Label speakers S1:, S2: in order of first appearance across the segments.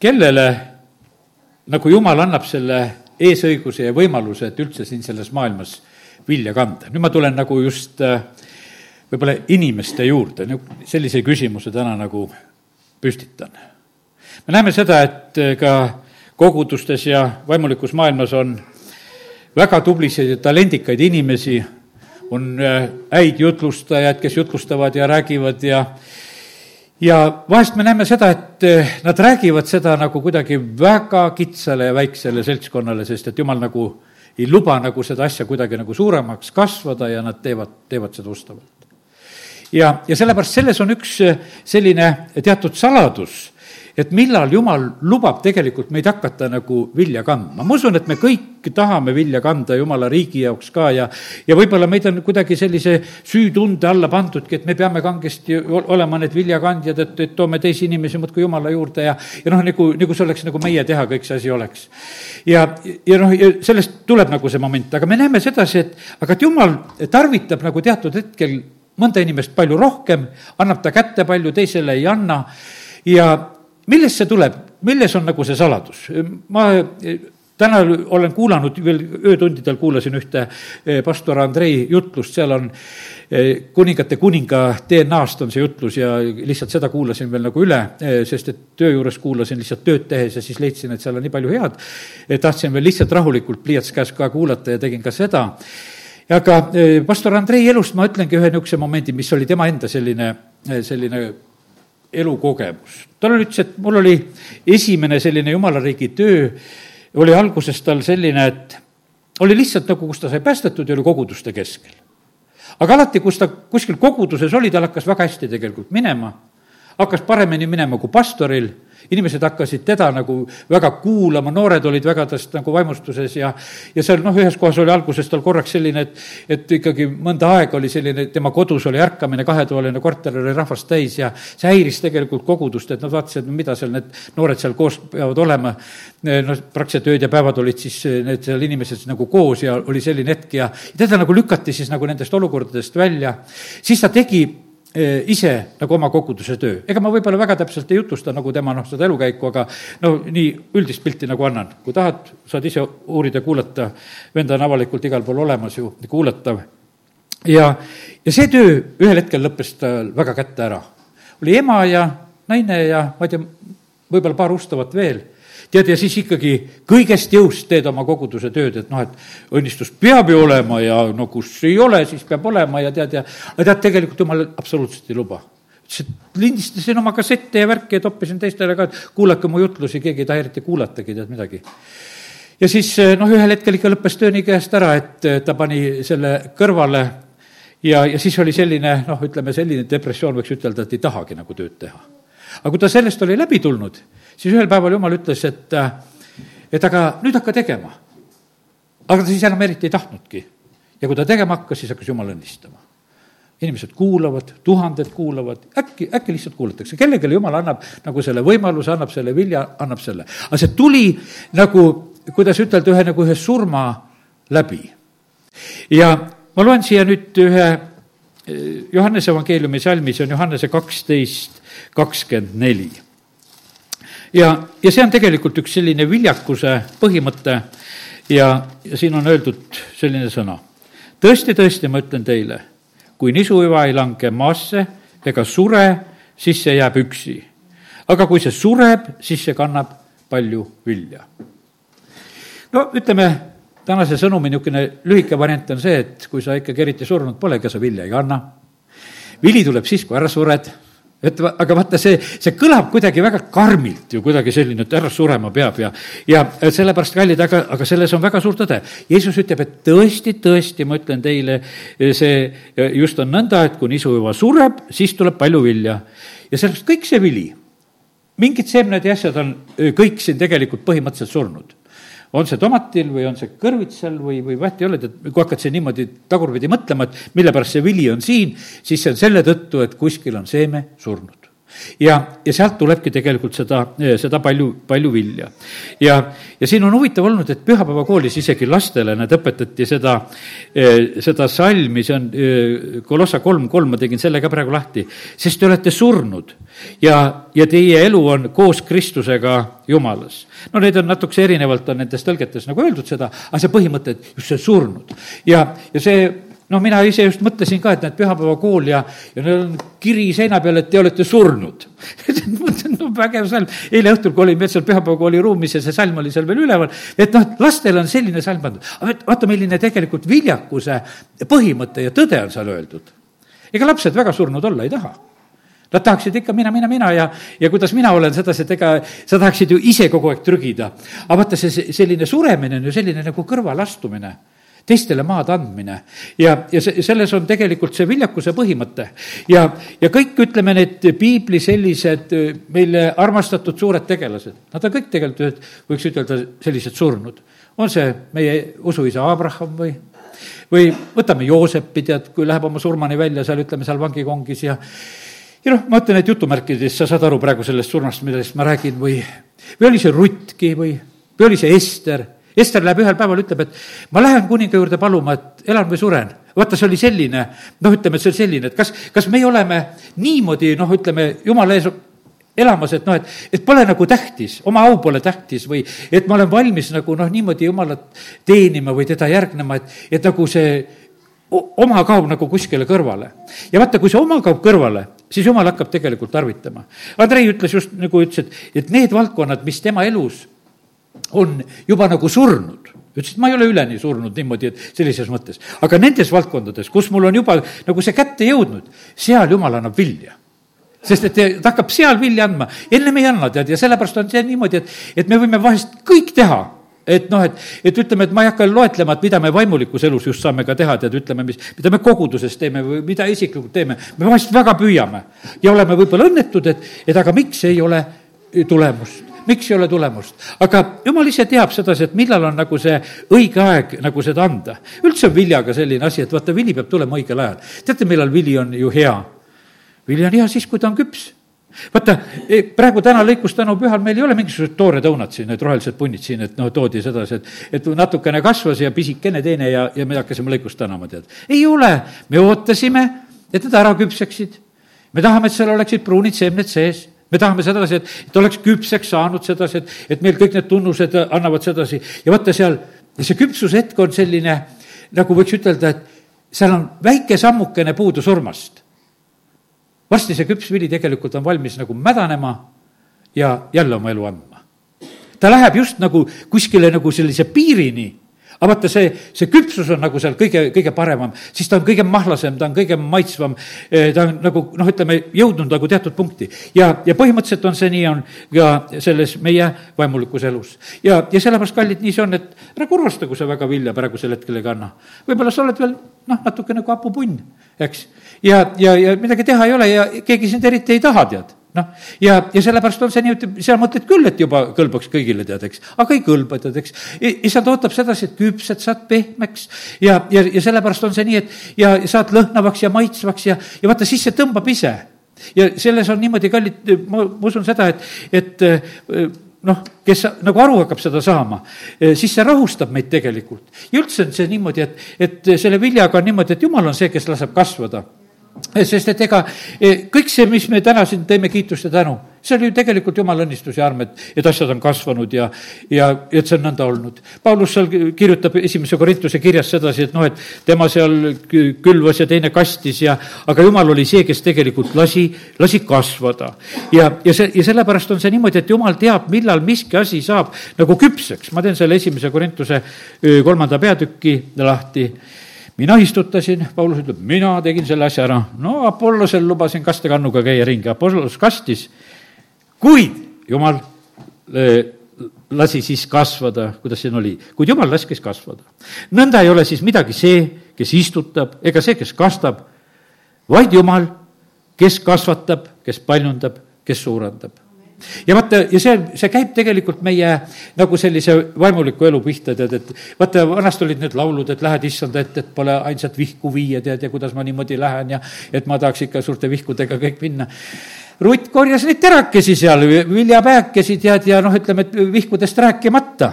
S1: kellele nagu Jumal annab selle eesõiguse ja võimaluse, et üldse siin selles maailmas vilja kanda. nüüd ma tulen nagu just äh, võib-olla inimeste juurde, sellise küsimuse täna nagu püstitan. me näeme seda, et äh, ka kogudustes ja vaimulikus maailmas on väga tublisid ja talendikaid inimesi, on äh, häid jutlustajaid, kes jutlustavad ja räägivad ja ja vahest me näeme seda, et eh, nad räägivad seda nagu kuidagi väga kitsale ja väiksele seltskonnale, sest et jumal nagu ei luba nagu seda asja kuidagi nagu suuremaks kasvada ja nad teevad, teevad seda ustavalt. ja, ja sellepärast selles on üks eh, selline teatud saladus et millal Jumal lubab tegelikult meid hakata nagu vilja kandma. ma usun, et me kõik tahame vilja kanda Jumala riigi jaoks ka ja, ja võib-olla meid on kuidagi sellise süütunde alla pandudki, et me peame kangesti olema need viljakandjad, et, et toome teisi inimesi muudkui Jumala juurde ja, ja noh, nagu, nagu see oleks nagu meie teha, kõik see asi oleks. ja, ja noh, ja sellest tuleb nagu see moment, aga me näeme sedasi, et aga et Jumal tarvitab nagu teatud hetkel mõnda inimest palju rohkem, annab ta kätte palju, teisele ei anna ja millest see tuleb, milles on nagu see saladus? ma täna olen kuulanud, veel öötundidel kuulasin ühte eh, pastor Andrei jutlust, seal on eh, kuningate kuninga DNA-st on see jutlus ja lihtsalt seda kuulasin veel nagu üle, eh, sest et töö juures kuulasin lihtsalt tööd tehes ja siis leidsin, et seal on nii palju head, tahtsin veel lihtsalt rahulikult pliiats käes ka kuulata ja tegin ka seda. aga pastor Andrei elust ma ütlengi ühe niisuguse momendi, mis oli tema enda selline, selline elukogemus. tal ütles, et mul oli esimene selline jumala riigi töö, oli alguses tal selline, et oli lihtsalt nagu, kus ta sai päästetud ja oli koguduste keskel. aga alati, kus ta kuskil koguduses oli, tal hakkas väga hästi tegelikult minema, hakkas paremini minema kui pastoril inimesed hakkasid teda nagu väga kuulama, noored olid väga tast nagu vaimustuses ja, ja seal noh, ühes kohas oli alguses tal korraks selline, et, et ikkagi mõnda aega oli selline, tema kodus oli ärkamine, kahetoaline korter oli rahvast täis ja see häiris tegelikult kogudust, et nad vaatasid, mida seal need noored seal koos peavad olema. noh, praktiliselt ööd ja päevad olid siis need seal inimesed nagu koos ja oli selline hetk ja teda nagu lükati siis nagu nendest olukordadest välja. siis ta tegi ise nagu oma koguduse töö. ega ma võib-olla väga täpselt ei jutlusta nagu tema noh, seda elukäiku, aga no nii üldist pilti nagu annan. kui tahad, saad ise uurida, kuulata, venda on avalikult igal pool olemas ju, kuulatav. ja, ja see töö ühel hetkel lõppes tal väga kätte ära. oli ema ja naine ja ma ei tea, võib-olla paar ustavat veel tead, ja siis ikkagi kõigest jõust teed oma koguduse tööd, et noh, et õnnistus peab ju olema ja no kus ei ole, siis peab olema ja tead, ja aga tead, tegelikult jumal absoluutselt ei luba ütles, et lindistasin oma kassette ja värki ja toppisin teistele ka, et kuulake mu jutlusi, keegi ei taha eriti kuulatagi, tead midagi. ja siis noh, ühel hetkel ikka lõppes töö nii käest ära, et ta pani selle kõrvale ja, ja siis oli selline noh, ütleme selline depressioon, võiks ütelda, et ei tahagi nagu tööd teha. aga kui ta sellest oli läbi tulnud, siis ühel päeval jumal ütles, et, et aga nüüd hakka tegema. aga ta siis enam eriti ei tahtnudki. ja kui ta tegema hakkas, siis hakkas jumal õnnistama. inimesed kuulavad, tuhanded kuulavad, äkki, äkki lihtsalt kuulatakse, kellelegi jumal annab nagu selle võimaluse, annab selle vilja, annab selle. aga see tuli nagu, kuidas ütelda, ühe nagu ühe surma läbi. ja ma loen siia nüüd ühe Johannese evangeeliumi salmi, see on Johannese kaksteist, kakskümmend neli ja, ja see on tegelikult üks selline viljakuse põhimõte ja, ja siin on öeldud selline sõna. tõesti, tõesti, ma ütlen teile, kui nisuiva ei lange maasse ega sure, siis see jääb üksi. aga kui see sureb, siis see kannab palju vilja. no ütleme, tänase sõnumi niisugune lühike variant on see, et kui sa ikkagi eriti surnud pole, ega sa vilja ei kanna. vili tuleb siis, kui ära sured et aga vaata, see, see kõlab kuidagi väga karmilt ju kuidagi selline, et ära surema peab ja, ja sellepärast, kallid, aga, aga selles on väga suur tõde. Jeesus ütleb, et tõesti, tõesti, ma ütlen teile, see just on nõnda, et kui nisu juba sureb, siis tuleb palju vilja. ja sellest kõik see vili, mingid seemned ja asjad on kõik siin tegelikult põhimõtteliselt surnud on see tomatil või on see kõrvitsal või, või ole, tead, kui hakkad siin niimoodi tagurpidi mõtlema, et mille pärast see vili on siin, siis see on selle tõttu, et kuskil on seeme surnud ja, ja sealt tulebki tegelikult seda, seda palju, palju vilja. ja, ja siin on huvitav olnud, et pühapäevakoolis isegi lastele need õpetati seda, seda salmi, see on Kolossa kolm, kolm, ma tegin selle ka praegu lahti, sest te olete surnud ja, ja teie elu on koos Kristusega Jumalas. no need on natukese erinevalt, on nendes tõlgetes nagu öeldud seda, aga see põhimõte, et just see surnud ja, ja see noh, mina ise just mõtlesin ka, et näed, pühapäevakool ja, ja neil on kiri seina peal, et te olete surnud no vägev salm. eile õhtul, kui olime seal pühapäevakooli ruumis ja see salm oli seal veel üleval, et noh, lastel on selline salm pandud. aga vaata, milline tegelikult viljakuse põhimõte ja tõde on seal öeldud. ega lapsed väga surnud olla ei taha Nad tahaksid ikka mina, mina, mina ja, ja kuidas mina olen sedasi, et ega sa tahaksid ju ise kogu aeg trügida. aga vaata, see selline suremine on ju selline nagu kõrvalastumine teistele maad andmine. ja, ja see, selles on tegelikult see viljakuse põhimõte. ja, ja kõik, ütleme, need piibli sellised meile armastatud suured tegelased, nad on kõik tegelikult, võiks ütelda, sellised surnud. on see meie usuisa Abraham või, või võtame Joosepi, tead, kui läheb oma surmani välja seal, ütleme seal vangikongis ja ja noh, ma ütlen, et jutumärkides sa saad aru praegu sellest surmast, millest ma räägin, või, või oli see Ruttki või, või oli see Ester Ester läheb ühel päeval, ütleb, et ma lähen kuninga juurde paluma, et elan või suren. vaata, see oli selline, noh, ütleme, et see oli selline, et kas, kas meie oleme niimoodi, noh, ütleme, jumala ees elamas, et noh, et, et pole nagu tähtis, oma au pole tähtis või et ma olen valmis nagu noh, niimoodi jumalat teenima või teda järgnema, et, et nagu see oma kaob nagu kuskile kõrvale. ja vaata, kui see oma kaob kõrvale, siis jumal hakkab tegelikult tarvitama. Andrei ütles just nagu ütles, et, et need valdkonnad, mis tema elus on juba nagu surnud. Ütles, et ma ei ole üleni surnud niimoodi, et sellises mõttes. aga nendes valdkondades, kus mul on juba nagu see kätte jõudnud, seal jumal annab vilja. Sest et ta hakkab seal vilja andma, ennem ei anna, tead, ja sellepärast on see niimoodi, et, et me võime vahest kõik teha, et noh, et, et ütleme, et ma ei hakka loetlema, et mida me vaimulikus elus just saame ka teha, tead, ütleme, mis, mida me koguduses teeme või mida isiklikult teeme. me vahest väga püüame. Ja oleme võib-olla õnnetud, et, et aga miks ei ole tulemust miks ei ole tulemust? aga jumal ise teab sedasi, et millal on nagu see õige aeg nagu seda anda. üldse on viljaga selline asi, et vaata, vili peab tulema õigel ajal. teate, millal vili on ju hea? vili on hea siis, kui ta on küps vaata, e, praegu täna lõikustänu pühal meil ei ole mingisugused toored õunad siin, need rohelised punnid siin, et noh, toodi sedasi, et, et natukene kasvas ja pisikene teine ja, ja me hakkasime lõikust tänama, tead. ei ole, me ootasime, et need ära küpseksid. me tahame, et seal oleksid pruunid seemned sees me tahame sedasi, et, et oleks küpseks saanud sedasi, et, et meil kõik need tunnused annavad sedasi ja vaata seal, see küpsushetk on selline, nagu võiks ütelda, et seal on väike sammukene puudu surmast. varsti see küps vili tegelikult on valmis nagu mädanema ja jälle oma elu andma. ta läheb just nagu kuskile nagu sellise piirini aga vaata, see, see küpsus on nagu seal kõige, kõige paremam, siis ta on kõige mahlasem, ta on kõige maitsvam, eh, ta on nagu noh, ütleme, jõudnud nagu teatud punkti. ja, ja põhimõtteliselt on see nii, on ka selles meie vaimulikus elus. ja, ja sellepärast, kallid, nii see on, et ära kurvasta, kui sa väga vilja praegusel hetkel ei kanna. võib-olla sa oled veel noh, natuke nagu hapupunn, eks. ja, ja, ja midagi teha ei ole ja keegi sind eriti ei taha, tead noh, ja, ja sellepärast on see nii, et sa mõtled küll, et juba kõlbaks kõigile, tead, eks, aga ei kõlba, tead, eks. issand ootab sedasi, et küpsed saad pehmeks ja, ja, ja sellepärast on see nii, et ja saad lõhnavaks ja maitsvaks ja, ja vaata, siis see tõmbab ise. ja selles on niimoodi, kallid, ma, ma usun seda, et, et noh, kes nagu aru hakkab seda saama, siis see rahustab meid tegelikult. ja üldse on see niimoodi, et, et selle viljaga on niimoodi, et jumal on see, kes laseb kasvada sest et ega e, kõik see, mis me täna siin teeme kiitust ja tänu, see oli ju tegelikult jumala õnnistus ja arm, et, et asjad on kasvanud ja, ja, et see on nõnda olnud. Paulus seal kirjutab esimese Korintuse kirjas sedasi, et noh, et tema seal külvas ja teine kastis ja, aga jumal oli see, kes tegelikult lasi, lasi kasvada. ja, ja see, ja sellepärast on see niimoodi, et jumal teab, millal miski asi saab nagu küpseks. ma teen selle esimese Korintuse kolmanda peatüki lahti mina istutasin, Paulus ütleb, mina tegin selle asja ära. no Apollosel lubasin kastekannuga käia ringi, Apollos kastis, kuid jumal eh, lasi siis kasvada, kuidas siin oli, kuid jumal laskis kasvada. nõnda ei ole siis midagi see, kes istutab, ega see, kes kastab, vaid jumal, kes kasvatab, kes paljundab, kes suurendab ja vaata, ja see, see käib tegelikult meie nagu sellise vaimuliku elu pihta, tead, et vaata, vanasti olid need laulud, et lähed issanda ette, et pole ainsat vihku viia, tead, ja kuidas ma niimoodi lähen ja et ma tahaks ikka suurte vihkudega kõik minna Rutt korjas neid terakesi seal, viljapäekesi tead ja noh, ütleme, et vihkudest rääkimata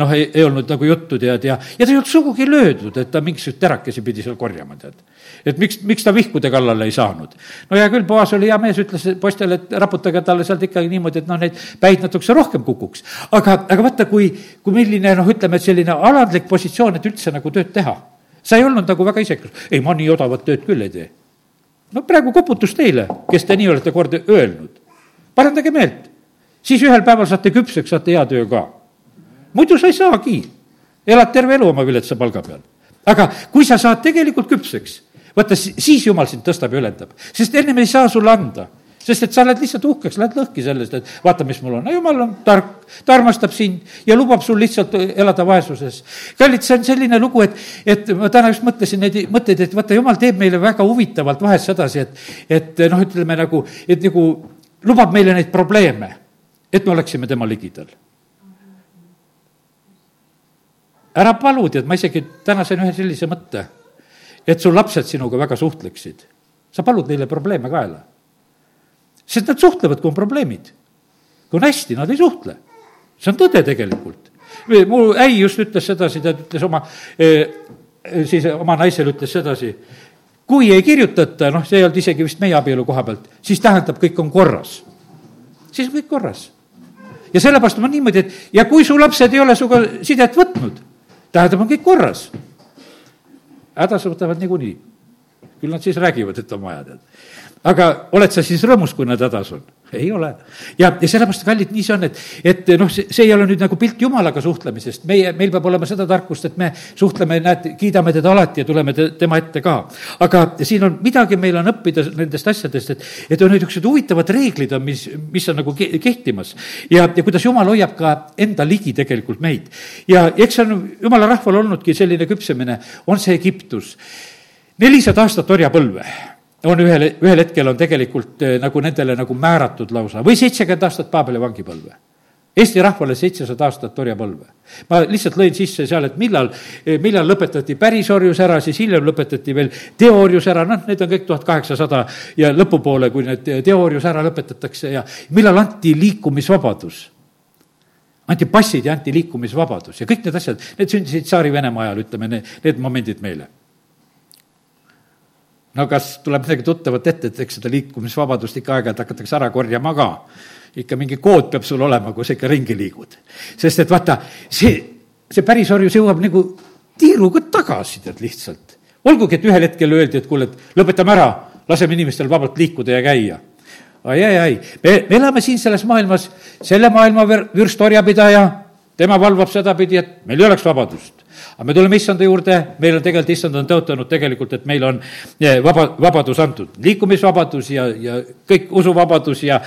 S1: noh, ei, ei olnud nagu juttu tead ja, ja ta ei olnud sugugi löödud, et ta mingisuguseid terakesi pidi seal korjama tead. Et miks, miks ta vihkude kallale ei saanud. no hea küll, Boas oli hea mees, ütles poistele, et raputage talle sealt ikkagi niimoodi, et noh, neid päid natukese rohkem kukuks. aga, aga vaata, kui, kui milline noh, ütleme, et selline alandlik positsioon, et üldse nagu tööd teha. sa ei olnud nagu väga isekus, ei, ma nii odavat tööd küll ei tee no praegu koputus teile, kes te nii olete kord öelnud. parandage meelt, siis ühel päeval saate küpseks, saate hea töö ka. muidu sa ei saagi, elad terve elu oma viletsa palga peal. aga kui sa saad tegelikult küpseks, vaata siis jumal sind tõstab ja ülendab, sest ennem ei saa sulle anda sest et sa oled lihtsalt uhkeks, lähed lõhki sellest, et vaata, mis mul on. no jumal on tark, ta armastab sind ja lubab sul lihtsalt elada vaesuses. kallid, see on selline lugu, et, et ma täna just mõtlesin neid mõtteid, et vaata, jumal teeb meile väga huvitavalt vahest sedasi, et, et noh, ütleme nagu, et nagu lubab meile neid probleeme, et me oleksime tema ligidal ära palu, tead, ma isegi täna sain ühe sellise mõtte, et su lapsed sinuga väga suhtleksid. sa palud neile probleeme kaela sest nad suhtlevad, kui on probleemid. kui on hästi, nad ei suhtle. see on tõde tegelikult. mu äi just ütles sedasi, ta ütles oma, eh, siis oma naisele ütles sedasi, kui ei kirjutata, noh, see ei olnud isegi vist meie abielu koha pealt, siis tähendab, kõik on korras. siis on kõik korras. ja sellepärast ma niimoodi, et ja kui su lapsed ei ole sinuga sidet võtnud, tähendab, on kõik korras. Hädas võtavad niikuinii. küll nad siis räägivad, et on vaja, tead aga oled sa siis rõõmus, kui nad hädas on? ei ole. ja, ja sellepärast, kallid, nii see on, et, et noh, see, see ei ole nüüd nagu pilt Jumalaga suhtlemisest, meie, meil peab olema seda tarkust, et me suhtleme, näed, kiidame teda alati ja tuleme te, tema ette ka. aga siin on, midagi meil on õppida nendest asjadest, et, et on niisugused huvitavad reeglid on, mis, mis on nagu kehtimas. ja, ja kuidas Jumal hoiab ka enda ligi tegelikult meid. ja eks see on Jumala rahval olnudki selline küpsemine, on see Egiptus. nelisada aastat orjapõlve on ühel, ühel hetkel on tegelikult eh, nagu nendele nagu määratud lausa. Või seitsekümmend aastat Paabeli vangipõlve. Eesti rahvale seitsesada aastat orjapõlve. ma lihtsalt lõin sisse seal, et millal, eh, millal lõpetati pärisorjus ära, siis hiljem lõpetati veel teoorius ära, noh, need on kõik tuhat kaheksasada ja lõpupoole, kui need teoorius ära lõpetatakse ja millal anti liikumisvabadus anti passid ja anti liikumisvabadus ja kõik need asjad, need sündisid Tsaari-Venemaa ajal, ütleme, need, need momendid meile no kas tuleb midagi tuttavat ette, et eks seda liikumisvabadust ikka aeg-ajalt hakatakse ära korjama ka. ikka mingi kood peab sul olema, kui sa ikka ringi liigud. sest et vaata, see, see pärisorjus jõuab nagu tiiruga tagasi, tead, lihtsalt. olgugi, et ühel hetkel öeldi, et kuule, et lõpetame ära, laseme inimestel vabalt liikuda ja käia. ai, ai, ai, me, me elame siin selles maailmas, selle maailma vürstorjapidaja, tema valvab sedapidi, et meil ei oleks vabadust aga me tuleme issanda juurde, meil on tegelikult, issand on tõotanud tegelikult, et meil on eh, vaba, vabadus antud, liikumisvabadus ja, ja kõik usuvabadus ja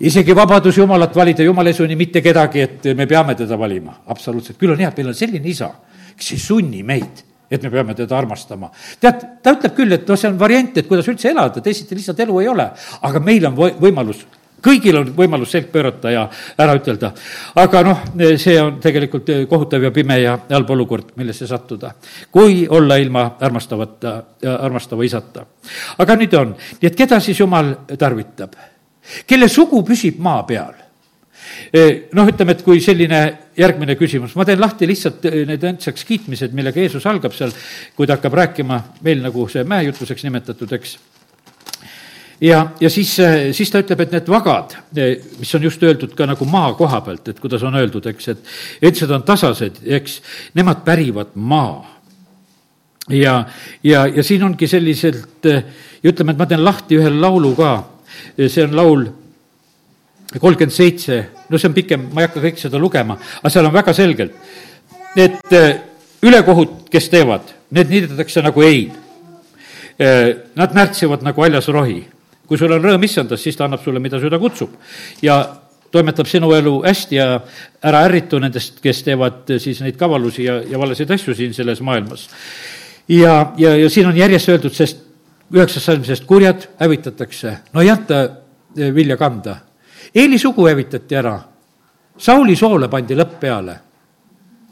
S1: isegi vabadus Jumalat valida, Jumal ei sunni mitte kedagi, et me peame teda valima, absoluutselt, küll on hea, et meil on selline isa, kes ei sunni meid et me peame teda armastama. tead, ta ütleb küll, et noh, see on variant, et kuidas üldse elada, teisiti lihtsalt elu ei ole, aga meil on võimalus kõigil on võimalus selg pöörata ja ära ütelda. aga noh, see on tegelikult kohutav ja pime ja halb olukord, millesse sattuda. kui olla ilma armastavata, armastava isata. aga nüüd on, nii et keda siis Jumal tarvitab? kelle sugu püsib maa peal? E, noh, ütleme, et kui selline järgmine küsimus, ma teen lahti lihtsalt need õndsaks kiitmised, millega Jeesus algab seal, kui ta hakkab rääkima meil nagu see mäejutuseks nimetatud, eks ja, ja siis, siis ta ütleb, et need vagad, mis on just öeldud ka nagu maa koha pealt, et kuidas on öeldud, eks, et etsed on tasased, eks, nemad pärivad maa. ja, ja, ja siin ongi selliselt, ütleme, et ma teen lahti ühe laulu ka, see on laul kolmkümmend seitse, no see on pikem, ma ei hakka kõik seda lugema, aga seal on väga selgelt, et ülekohut, kes teevad, need niidetakse nagu ein. Nad närtsivad nagu haljas rohi kui sul on rõõm issandas, siis ta annab sulle, mida süda kutsub. ja toimetab sinu elu hästi ja ära ärritu nendest, kes teevad siis neid kavalusi ja, ja valesid asju siin selles maailmas. ja, ja, ja siin on järjest öeldud, sest üheksas salm, sest kurjad hävitatakse, no ei anta eh, vilja kanda. Eeli sugu hävitati ära, Sauli soole pandi lõpp peale.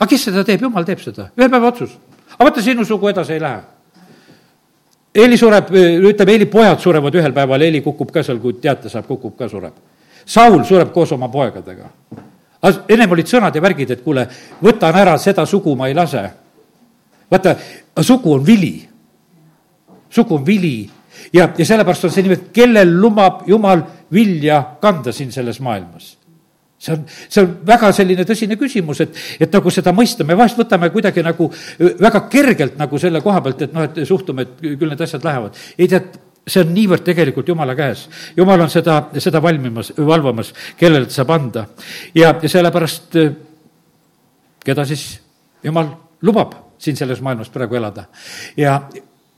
S1: aga kes seda teeb, jumal teeb seda, ühe päeva otsus. aga vaata, sinu sugu edasi ei lähe Eeli sureb, ütleme, Eeli pojad surevad ühel päeval, Eeli kukub ka seal, kui teate saab, kukub ka, sureb. Saul sureb koos oma poegadega. ennem olid sõnad ja värgid, et kuule, võtan ära, seda sugu ma ei lase. vaata, sugu on vili. sugu on vili ja, ja sellepärast on see niimoodi, kellel lubab Jumal vilja kanda siin selles maailmas see on, see on väga selline tõsine küsimus, et, et nagu seda mõista, me vahest võtame kuidagi nagu väga kergelt nagu selle koha pealt, et noh, et suhtume, et küll need asjad lähevad. ei tead, see on niivõrd tegelikult Jumala käes. Jumal on seda, seda valmimas, valvamas, kellele ta saab anda. ja, ja sellepärast, keda siis Jumal lubab siin selles maailmas praegu elada. ja,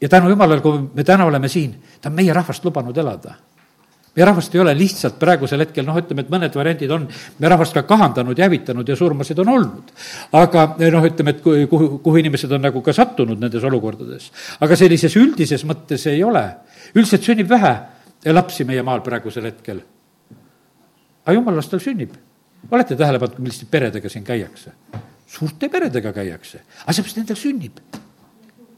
S1: ja tänu Jumalale, kui me täna oleme siin, ta on meie rahvast lubanud elada meie rahvast ei ole lihtsalt praegusel hetkel, noh, ütleme, et mõned variandid on meie rahvast ka kahandanud ja hävitanud ja surmasid on olnud. aga noh, ütleme, et kuhu, kuhu inimesed on nagu ka sattunud nendes olukordades. aga sellises üldises mõttes ei ole. üldiselt sünnib vähe lapsi meie maal praegusel hetkel. aga jumala lastel sünnib. olete tähele pannud, milliste peredega siin käiakse? suurte peredega käiakse, aga seepärast nendel sünnib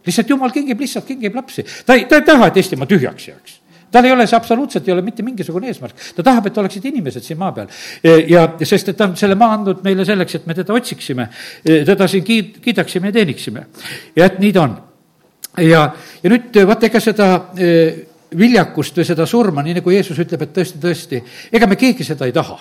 S1: lihtsalt jumal kingib, lihtsalt kingib lapsi. ta ei, ta ei taha, et Eestimaa tühjaks jääks tal ei ole see absoluutselt, ei ole mitte mingisugune eesmärk. ta tahab, et oleksid inimesed siin maa peal. ja, sest et ta on selle maa andnud meile selleks, et me teda otsiksime, teda siin kiid-, kiidaksime ja teeniksime. ja et nii ta on. ja, ja nüüd vaata, ega seda eh, viljakust või seda surma, nii nagu Jeesus ütleb, et tõesti, tõesti, ega me keegi seda ei taha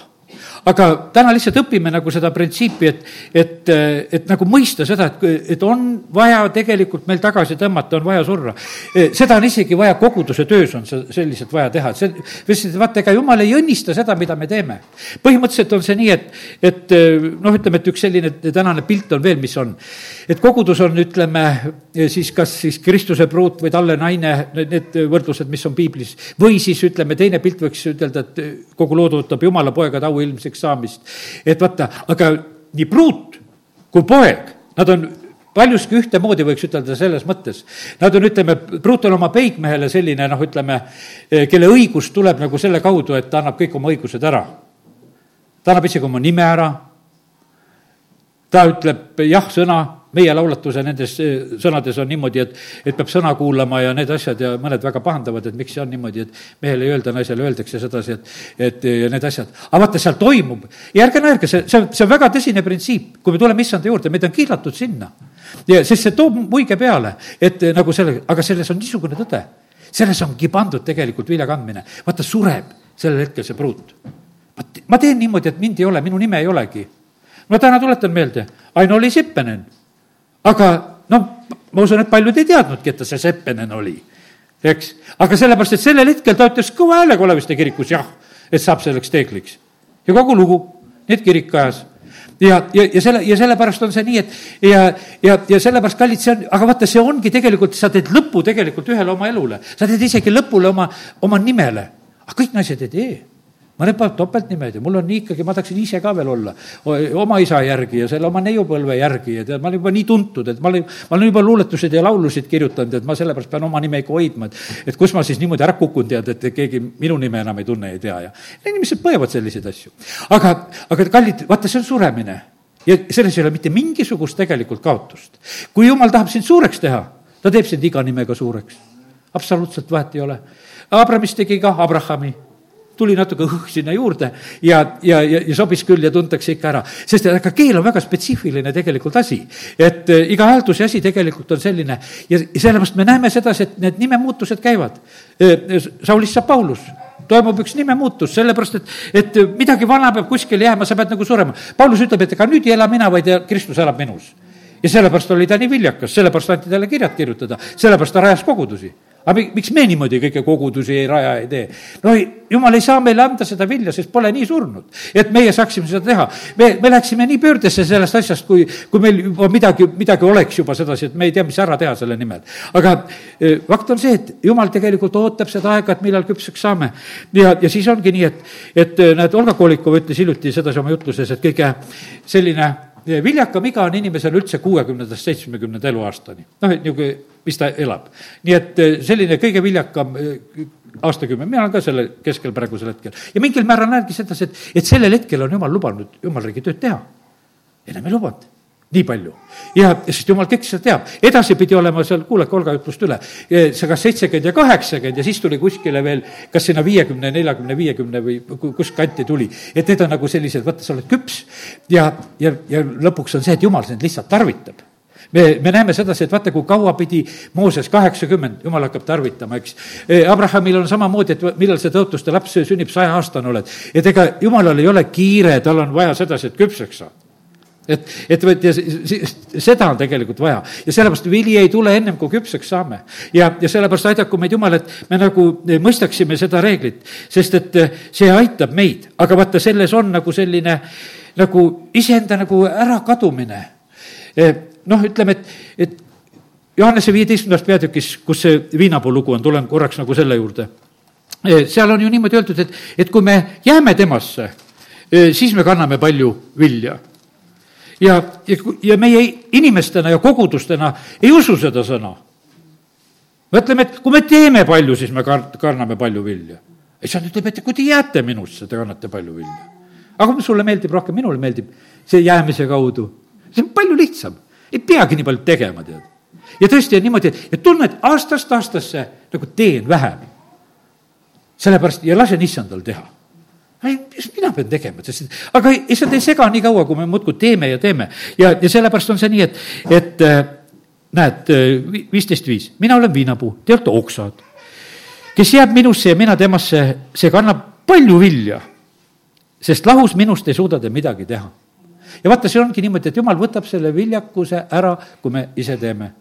S1: aga täna lihtsalt õpime nagu seda printsiipi, et, et, et nagu mõista seda, et, et on vaja tegelikult meil tagasi tõmmata, on vaja surra. seda on isegi vaja koguduse töös on see selliselt vaja teha, et see, vaata, ega jumal ei õnnista seda, mida me teeme. põhimõtteliselt on see nii, et, et noh, ütleme, et üks selline tänane pilt on veel, mis on. et kogudus on, ütleme siis kas siis Kristuse pruut või talle naine, need võrdlused, mis on piiblis, või siis ütleme, teine pilt võiks ütelda, et kogu lood ootab Jumala poega auilmseks õigeks saamist. et vaata, aga nii pruut kui poeg, nad on paljuski ühtemoodi, võiks ütelda selles mõttes. Nad on, ütleme, pruut on oma peigmehele selline, noh, ütleme, kelle õigus tuleb nagu selle kaudu, et ta annab kõik oma õigused ära. ta annab isegi oma nime ära. Ta ütleb jah-sõna meie laulatuse nendes eh, sõnades on niimoodi, et, et peab sõna kuulama ja need asjad ja mõned väga pahandavad, et miks see on niimoodi, et mehele ei öelda, naisele öeldakse sedasi, et, et ja need asjad. aga vaata, seal toimub ja ärge naerge, see, see on, see on väga tõsine printsiip, kui me tuleme issanda juurde, meid on kiilatud sinna. ja sest see toob muige peale, et eh, nagu selle, aga selles on niisugune tõde. selles ongi pandud tegelikult vilja kandmine. vaata, sureb sellel hetkel see pruut. ma teen niimoodi, et mind ei ole, minu nime ei olegi. Ma täna tuletan meelde, Aino-Liis Ippenen aga noh, ma usun, et paljud ei teadnudki, et ta see Seppenen oli, eks. aga sellepärast, et sellel hetkel ta ütles kõva häälega Oleviste kirikus jah, et saab selleks teegliks. ja kogu lugu, nii et kirik ajas ja, ja, ja selle, ja sellepärast on see nii, et ja, ja, ja sellepärast, kallid, see on, aga vaata, see ongi tegelikult, sa teed lõpu tegelikult ühele oma elule. sa teed isegi lõpule oma, oma nimele. aga kõik naised ei tee mõned panevad topeltnimed ja mul on nii ikkagi, ma tahaksin ise ka veel olla oma isa järgi ja selle oma neiupõlve järgi ja tead, ma olen juba nii tuntud, et ma olen, ma olen juba luuletuseid ja laulusid kirjutanud, et ma sellepärast pean oma nime ikka hoidma, et, et kus ma siis niimoodi ära kukun, tead, et keegi minu nime enam ei tunne, ei tea ja inimesed põevad selliseid asju. aga, aga kallid, vaata, see on suremine ja selles ei ole mitte mingisugust tegelikult kaotust. kui jumal tahab sind suureks teha, ta teeb sind iga nimega suureks. absoluutselt vahet ei ole. Abramis tegi ka Abrahami tuli natuke õhk sinna juurde ja, ja, ja, ja sobis küll ja tuntakse ikka ära. sest aga keel on väga spetsiifiline tegelikult asi. et äh, iga häälduse asi tegelikult on selline ja sellepärast me näeme sedasi, et need nimemuutused käivad. Äh, Saulist saab Paulus toimub üks nimemuutus, sellepärast et, et midagi vana peab kuskile jääma, sa pead nagu surema. Paulus ütleb, et ega nüüd ei ela mina, vaid Kristus elab minus. ja sellepärast oli ta nii viljakas, sellepärast anti talle kirjad kirjutada, sellepärast ta rajas kogudusi aga miks me niimoodi kõiki kogudusi ei raja, ei tee? no jumal ei saa meile anda seda vilja, sest pole nii surnud, et meie saaksime seda teha. me, me läheksime nii pöördesse sellest asjast, kui, kui meil juba midagi, midagi oleks juba sedasi, et me ei tea, mis ära teha selle nimel. aga eh, fakt on see, et jumal tegelikult ootab seda aega, et millal küpseks saame. ja, ja siis ongi nii, et, et eh, näed, Olga Kolikov ütles hiljuti sedasi oma jutluses, et kõige selline viljakam iga on inimesel üldse kuuekümnendast seitsmekümnenda eluaastani. noh, et niisugune, mis ta elab. nii et eh, selline kõige viljakam eh, aastakümme, mina olen ka selle keskel praegusel hetkel. ja mingil määral näengi sedasi, et, et sellel hetkel on jumal lubanud jumalriigi tööd teha. enam ei lubanud nii palju. ja, sest jumal kõik seda teab. edasi pidi olema seal, kuulake Olga jutlust üle, see kas seitsekümmend ja kaheksakümmend ja siis tuli kuskile veel kas sinna viiekümne, neljakümne, viiekümne või kus kanti tuli. et need on nagu sellised, vaata, sa oled küps ja, ja, ja lõpuks on see, et jumal sind lihtsalt tarvitab me, me näeme sedasi, et vaata, kui kaua pidi Mooses kaheksakümmend, jumal hakkab tarvitama, eks. E, Abrahamil on samamoodi, et millal see tõotuste laps sünnib, sajaaastane oled. et ega jumalal ei ole kiire, tal on vaja sedasi, et küpseks saad et, et vot ja seda on tegelikult vaja ja sellepärast vili ei tule ennem, kui küpseks saame. ja, ja sellepärast aidaku meid Jumal, et me nagu mõistaksime seda reeglit, sest et see aitab meid, aga vaata, selles on nagu selline nagu iseenda nagu ärakadumine e, noh, ütleme, et, et Johannese viieteistkümnendas peatükis, kus see viinapuu lugu on, tulen korraks nagu selle juurde. E, seal on ju niimoodi öeldud, et, et kui me jääme temasse, e, siis me kanname palju vilja. ja, ja, ja meie inimestena ja kogudustena ei usu seda sõna. mõtleme, et kui me teeme palju, siis me kanname palju vilja. issand ütleb, et kui te jääte minusse, te kannate palju vilja. aga sulle meeldib rohkem, minule meeldib see jäämise kaudu. see on palju lihtsam ei peagi nii palju tegema, tead. ja tõesti on niimoodi, et tunned aastast aastasse nagu teen vähem. sellepärast ja lasen issandal teha. mis mina pean tegema, sest aga issand ei sega nii kaua, kui me muudkui teeme ja teeme. ja, ja sellepärast on see nii, et, et äh, näed, äh, viisteist viis, mina olen viinapuu, te olete oksad. kes jääb minusse ja mina temasse, see kannab palju vilja, sest lahus minust ei suuda te midagi teha ja vaata, see ongi niimoodi, et jumal võtab selle viljakuse ära, kui me ise teeme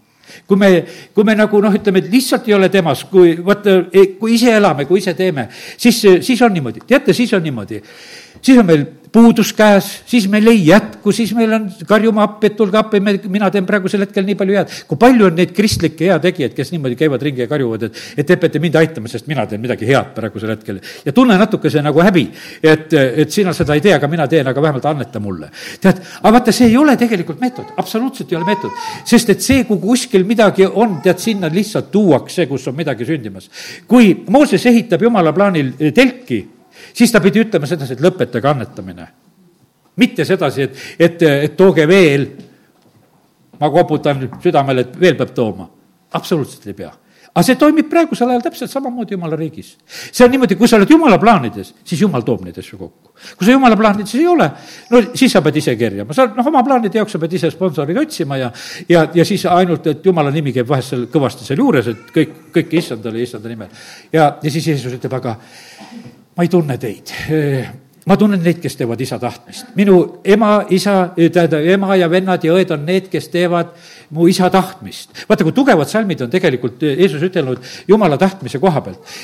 S1: kui me, kui me nagu noh, ütleme, et lihtsalt ei ole temas, kui vaata, kui ise elame, kui ise teeme, siis, siis on niimoodi, teate, siis on niimoodi. siis on meil puudus käes, siis meil ei jätku, siis meil on, karjume appi, et tulge appi, me, mina teen praegusel hetkel nii palju head. kui palju on neid kristlikke heategijaid, kes niimoodi käivad ringi ja karjuvad, et, et te peate mind aitama, sest mina teen midagi head praegusel hetkel. ja tunne natukese nagu häbi, et, et sina seda ei tee, aga mina teen, aga vähemalt anneta mulle. tead, aga vaata, see ei ole tegelikult meetod, absoluutselt ei ole meetod. sest et see, kui kuskil midagi on, tead, sinna lihtsalt tuuakse, kus on midagi sündimas. kui Mooses ehitab jumala plaanil telki siis ta pidi ütlema sedasi, et lõpetage annetamine. mitte sedasi, et, et, et tooge veel. ma koputan südamele, et veel peab tooma. absoluutselt ei pea aga see toimib praegusel ajal täpselt samamoodi jumala riigis. see on niimoodi, kui sa oled jumala plaanides, siis jumal toob neid asju kokku. kui sa jumala plaanides ei ole, no siis sa pead ise kerjama, sa noh, oma plaanide jaoks sa pead ise sponsoreid otsima ja ja, ja siis ainult, et jumala nimi käib vahest seal kõvasti seal juures, et kõik, kõike issandale, issanda nimel. ja, ja siis Jeesus ütleb, aga ma ei tunne teid ma tunnen neid, kes teevad isa tahtmist. minu ema, isa, tähendab, ema ja vennad ja õed on need, kes teevad mu isa tahtmist. vaata, kui tugevad salmid on tegelikult Jeesus ütelnud jumala tahtmise koha pealt.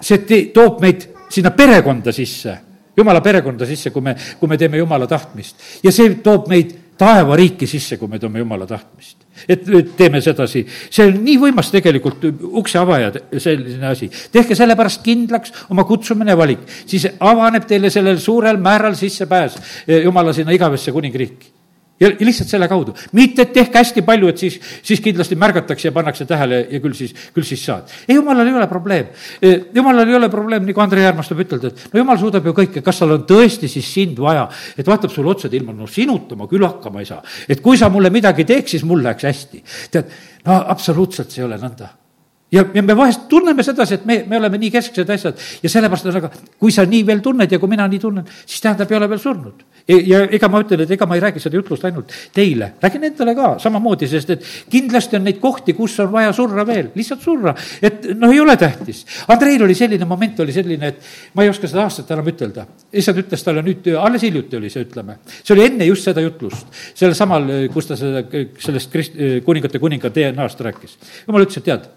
S1: see te, toob meid sinna perekonda sisse, jumala perekonda sisse, kui me, kui me teeme jumala tahtmist. ja see toob meid taevariiki sisse, kui me toome jumala tahtmist. et teeme sedasi, see on nii võimas tegelikult ukse avaja, selline asi. tehke sellepärast kindlaks oma kutsumine ja valik, siis avaneb teile sellel suurel määral sissepääs jumala sinna igavesse kuningriiki ja lihtsalt selle kaudu, mitte et tehke hästi palju, et siis, siis kindlasti märgatakse ja pannakse tähele ja küll siis, küll siis saad. ei, jumalal ei ole probleem. Jumalal ei ole probleem, nagu Andrei armastab ütelda, et no jumal suudab ju kõike, kas tal on tõesti siis sind vaja, et vaatab sulle otsa ilma, no sinuta ma küll hakkama ei saa. et kui sa mulle midagi teeks, siis mul läheks hästi. tead, no absoluutselt see ei ole nõnda ja, ja me vahest tunneme sedasi, et me, me oleme nii kesksed asjad ja sellepärast on aga, kui sa nii veel tunned ja kui mina nii tunnen, siis tähendab, ei ole veel surnud. ja ega ma ütlen, et ega ma ei räägi seda jutlust ainult teile, räägin endale ka samamoodi, sest et kindlasti on neid kohti, kus on vaja surra veel, lihtsalt surra. et noh, ei ole tähtis. Andreil oli selline moment, oli selline, et ma ei oska seda aastat enam ütelda. issand ütles talle nüüd, alles hiljuti oli see, ütleme. see oli enne just seda jutlust, sellel samal, kus ta seda, sellest krist-, kuningate kuninga DNA-st rääkis. jumal ütles, et tead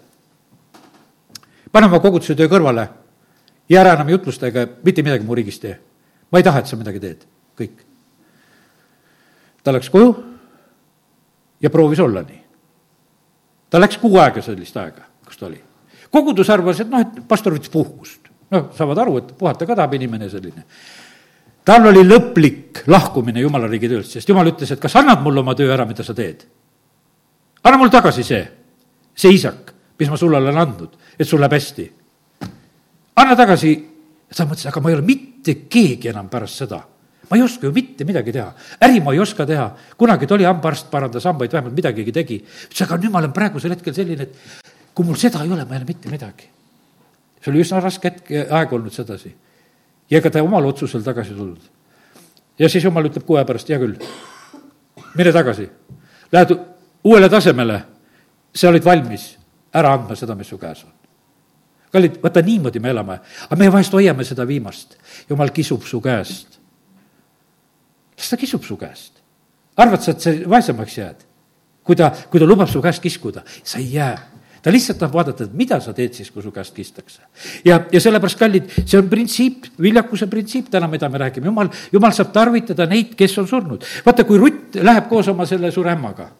S1: pane oma koguduse töö kõrvale ja ära enam jutlustega mitte midagi mu riigis tee. ma ei taha, et sa midagi teed, kõik. ta läks koju ja proovis olla nii. ta läks kuu aega sellist aega, kus ta oli. kogudus arvas, et noh, et pastor võttis puhkust. noh, saavad aru, et puhata ka tahab inimene selline. tal oli lõplik lahkumine jumala riigi töölt, sest jumal ütles, et kas annad mulle oma töö ära, mida sa teed? anna mulle tagasi see, see isak, mis ma sulle olen andnud et sul läheb hästi. anna tagasi. ta mõtles, aga ma ei ole mitte keegi enam pärast seda. ma ei oska ju mitte midagi teha, äri ma ei oska teha, kunagi ta oli hambaarst, parandas hambaid, vähemalt midagigi tegi. ütles, aga nüüd ma olen praegusel hetkel selline, et kui mul seda ei ole, ma ei ole mitte midagi. see oli üsna raske hetk, aeg olnud sedasi. ja ega ta omal otsusel tagasi tulnud. ja siis jumal ütleb kuu aja pärast, hea küll, mine tagasi, lähed uuele tasemele, sa olid valmis ära andma seda, mis su käes on kallid, vaata niimoodi me elame, aga me vahest hoiame seda viimast. jumal kisub su käest. las ta kisub su käest. arvad sa, et sa vaesemaks jääd? kui ta, kui ta lubab su käest kiskuda, sa ei jää ta lihtsalt tahab vaadata, et mida sa teed siis, kui su käest kistakse. ja, ja sellepärast, kallid, see on printsiip, viljakuse printsiip täna, mida me räägime, jumal, jumal saab tarvitada neid, kes on surnud. vaata, kui Rutt läheb koos oma selle suremmaga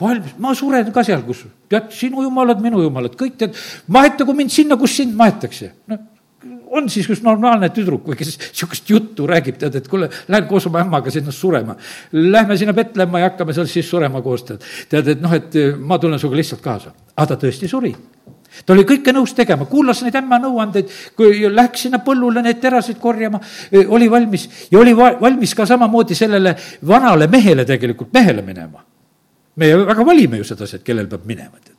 S1: valmis, ma suren ka seal, kus, tead, sinu jumalad, minu jumalad, kõik tead, mahetagu mind sinna, kus sind maetakse. noh, on siis üks normaalne tüdruk või kes niisugust juttu räägib, tead, et kuule, lähen koos oma ämmaga sinna surema. Lähme sinna Petlemma ja hakkame seal siis surema koos, tead. tead, et noh, et ma tulen sinuga lihtsalt kaasa. aga ta tõesti suri ta oli kõike nõus tegema, kuulas neid ämma nõuandeid, kui läks sinna põllule neid terasid korjama, oli valmis ja oli valmis ka samamoodi sellele vanale mehele tegelikult, mehele minema me väga valime ju sedasi, et kellel peab minema, tead.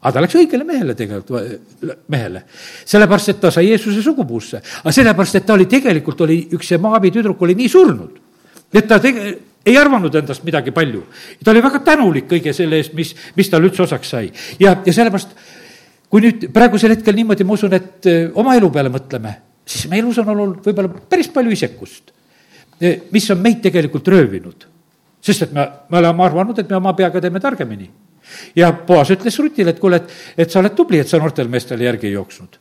S1: aga ta läks õigele mehele tegelikult, mehele. sellepärast, et ta sai Jeesuse sugupuusse, aga sellepärast, et ta oli tegelikult, oli üks see Maabi tüdruk oli nii surnud, et ta tege-, ei arvanud endast midagi palju. ta oli väga tänulik kõige selle eest, mis, mis tal üldse osaks sai. ja, ja sellepärast, kui nüüd praegusel hetkel niimoodi, ma usun, et eh, oma elu peale mõtleme, siis meie elus on olnud võib-olla päris palju isekust, eh, mis on meid tegelikult röövinud sest et me, me oleme arvanud, et me oma peaga teeme targemini. ja Boas ütles Rutile, et kuule, et, et sa oled tubli, et sa noortele meestele järgi ei jooksnud.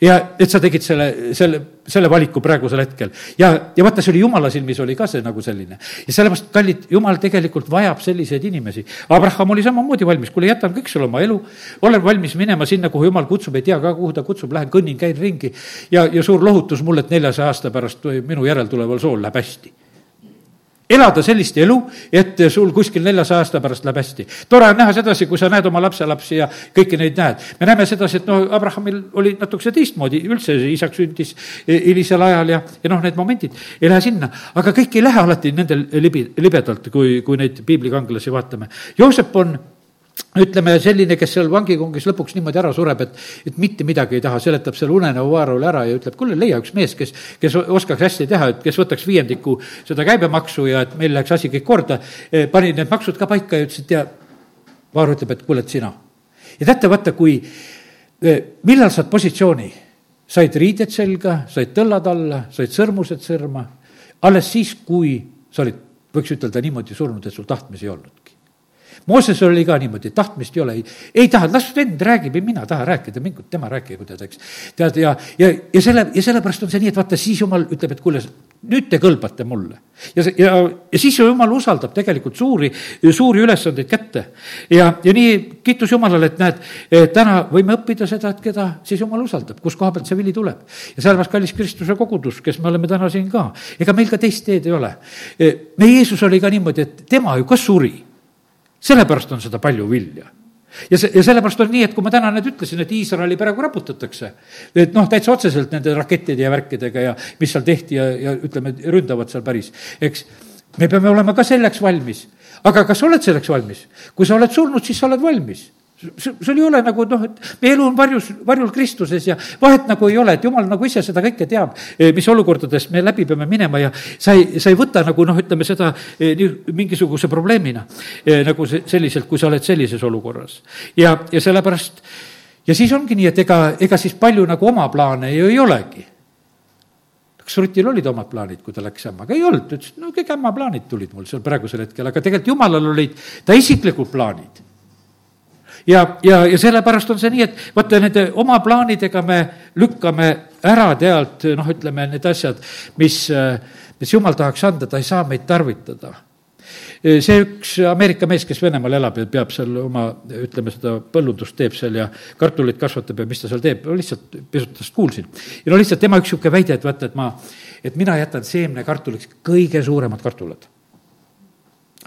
S1: ja et sa tegid selle, selle, selle valiku praegusel hetkel. ja, ja vaata, see oli jumala silmis, oli ka see nagu selline. ja sellepärast, kallid, jumal tegelikult vajab selliseid inimesi. Abraham oli samamoodi valmis, kuule, jätan kõik sulle oma elu, olen valmis minema sinna, kuhu jumal kutsub, ei tea ka, kuhu ta kutsub, lähen kõnnin, käin ringi. ja, ja suur lohutus mulle, et neljasaja aasta pärast minu järeltuleval sool läheb hästi elada sellist elu, et sul kuskil neljasaja aasta pärast läheb hästi. tore on näha sedasi, kui sa näed oma lapselapsi ja kõiki neid näed. me näeme sedasi, et noh, Abrahamil oli natukese teistmoodi, üldse isaks sündis hilisel ajal ja, ja noh, need momendid ei lähe sinna. aga kõik ei lähe alati nendel libi, libedalt, kui, kui neid piiblikangelasi vaatame. Joosep on ütleme, selline, kes seal vangikongis lõpuks niimoodi ära sureb, et, et mitte midagi ei taha, seletab selle unenäo Vaarole ära ja ütleb, kuule, leia üks mees, kes, kes oskaks hästi teha, et kes võtaks viiendiku seda käibemaksu ja et meil läheks asi kõik korda. Eh, pani need maksud ka paika ja ütles, et ja Vaar ütleb, et kuule, et sina. ja teate, vaata, kui, eh, millal saad positsiooni, said riided selga, said tõllad alla, said sõrmused sõrma, alles siis, kui sa olid, võiks ütelda niimoodi surnud, et sul tahtmisi ei olnudki Mooses oli ka niimoodi, tahtmist ei ole, ei, ei taha, las vend räägib ja mina tahan rääkida, mingu tema rääkigu, tead, eks. tead, ja, ja, ja selle, ja sellepärast on see nii, et vaata, siis jumal ütleb, et kuule, nüüd te kõlbate mulle. ja, ja, ja siis jumal usaldab tegelikult suuri, suuri ülesandeid kätte. ja, ja nii kiitus Jumalale, et näed, täna võime õppida seda, et keda siis Jumal usaldab, kus koha pealt see vili tuleb. ja sellepärast, kallis Kristuse kogudus, kes me oleme täna siin ka, ega meil ka teist teed ei ole. meie Jeesus oli ka niimoodi, et tema ju ka suri sellepärast on seda palju vilja ja see, ja sellepärast on nii, et kui ma täna nüüd ütlesin, et Iisraeli praegu raputatakse, et noh, täitsa otseselt nende rakettide ja värkidega ja mis seal tehti ja, ja ütleme, ründavad seal päris, eks. me peame olema ka selleks valmis. aga kas sa oled selleks valmis? kui sa oled surnud, siis sa oled valmis sul ei ole nagu noh, et meie elu on varjus, varjul Kristuses ja vahet nagu ei ole, et jumal nagu ise seda kõike teab, eh, mis olukordades me läbi peame minema ja sa ei, sa ei võta nagu noh, ütleme seda eh, nii mingisuguse probleemina eh, nagu see, selliselt, kui sa oled sellises olukorras. ja, ja sellepärast, ja siis ongi nii, et ega, ega siis palju nagu oma plaane ju ei olegi kas Rutil olid omad plaanid, kui ta läks ämmaga? ei olnud, ta ütles, no kõik ämma plaanid tulid mul seal praegusel hetkel, aga tegelikult jumalal olid ta isiklikud plaanid ja, ja, ja sellepärast on see nii, et vaata, nende oma plaanidega me lükkame ära tealt noh, ütleme need asjad, mis, mis jumal tahaks anda, ta ei saa meid tarvitada see üks Ameerika mees, kes Venemaal elab ja peab seal oma, ütleme seda põllundust teeb seal ja kartuleid kasvatab ja mis ta seal teeb, lihtsalt pisut tast kuulsin. ja no lihtsalt tema üks niisugune väide, et vaata, et ma, et mina jätan seemnekartuliks kõige suuremad kartulid.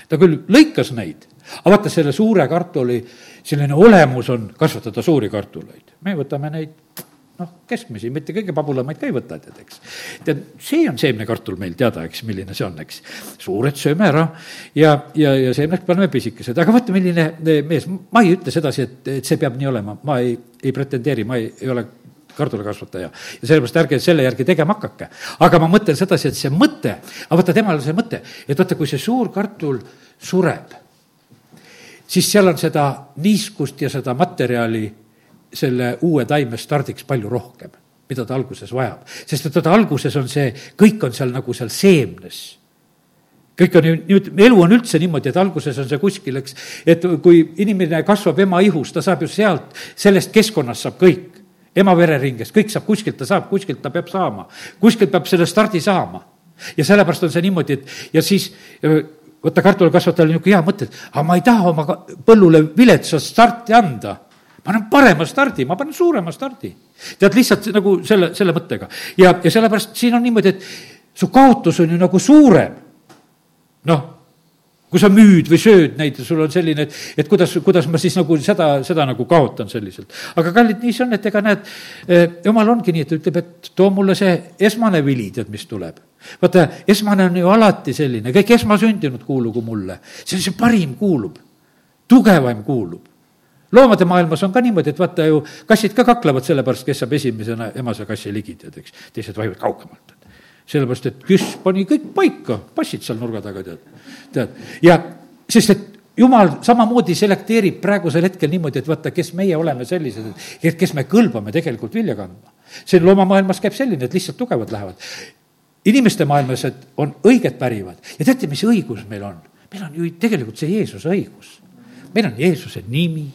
S1: ta küll lõikas neid, aga vaata, selle suure kartuli selline olemus on kasvatada suuri kartuleid. me võtame neid noh, keskmisi, mitte kõige pabulamaid ka ei võta, tead, eks. tead, see on seemnekartul meil teada, eks, milline see on, eks. suured sööme ära ja, ja, ja seemneks paneme pisikesed, aga vaata, milline mees, ma ei ütle sedasi, et, et see peab nii olema, ma ei, ei pretendeeri, ma ei, ei ole kartulikasvataja. ja sellepärast ärge selle järgi tegema hakake. aga ma mõtlen sedasi, et see mõte, aga vaata, temal see mõte, et vaata, kui see suur kartul sureb, siis seal on seda niiskust ja seda materjali selle uue taime stardiks palju rohkem, mida ta alguses vajab. sest et vaata, alguses on see, kõik on seal nagu seal seemnes kõik on ju, nüüd, elu on üldse niimoodi, et alguses on see kuskil, eks, et kui inimene kasvab ema ihus, ta saab ju sealt, sellest keskkonnast saab kõik ema vereringes, kõik saab kuskilt, ta saab, kuskilt ta peab saama, kuskilt peab selle stardi saama. ja sellepärast on see niimoodi, et ja siis võtta kartulikasvatajal niisugune hea mõte, et aga ma ei taha oma põllule viletsat starti anda. ma annan parema stardi, ma panen suurema stardi. tead, lihtsalt nagu selle, selle mõttega. ja, ja sellepärast siin on niimoodi, et su kaotus on ju nagu suurem. noh kui sa müüd või sööd neid sul on selline, et, et kuidas, kuidas ma siis nagu seda, seda nagu kaotan selliselt. aga kallid, nii see on, et ega näed, eh, jumal ongi nii, et ta ütleb, et too mulle see esmane vili, tead, mis tuleb. Vaata, esmane on ju alati selline, kõik esmasündinud kuulugu mulle, see on see parim kuulub, tugevaim kuulub loomade maailmas on ka niimoodi, et vaata ju kassid ka kaklevad selle pärast, kes saab esimesena emase kassi ligi, tead, eks. teised vahivad kaugemalt sellepärast, et kes pani kõik paika, passid seal nurga taga, tead. tead, ja sest, et jumal samamoodi selekteerib praegusel hetkel niimoodi, et vaata, kes meie oleme sellised, et kes me kõlbame tegelikult vilja kandma. see loomamaailmas käib selline, et lihtsalt tugevad lähevad. Inimeste maailmas, et on õiged pärivad ja teate, mis õigus meil on? meil on ju tegelikult see Jeesuse õigus. meil on Jeesuse nimi,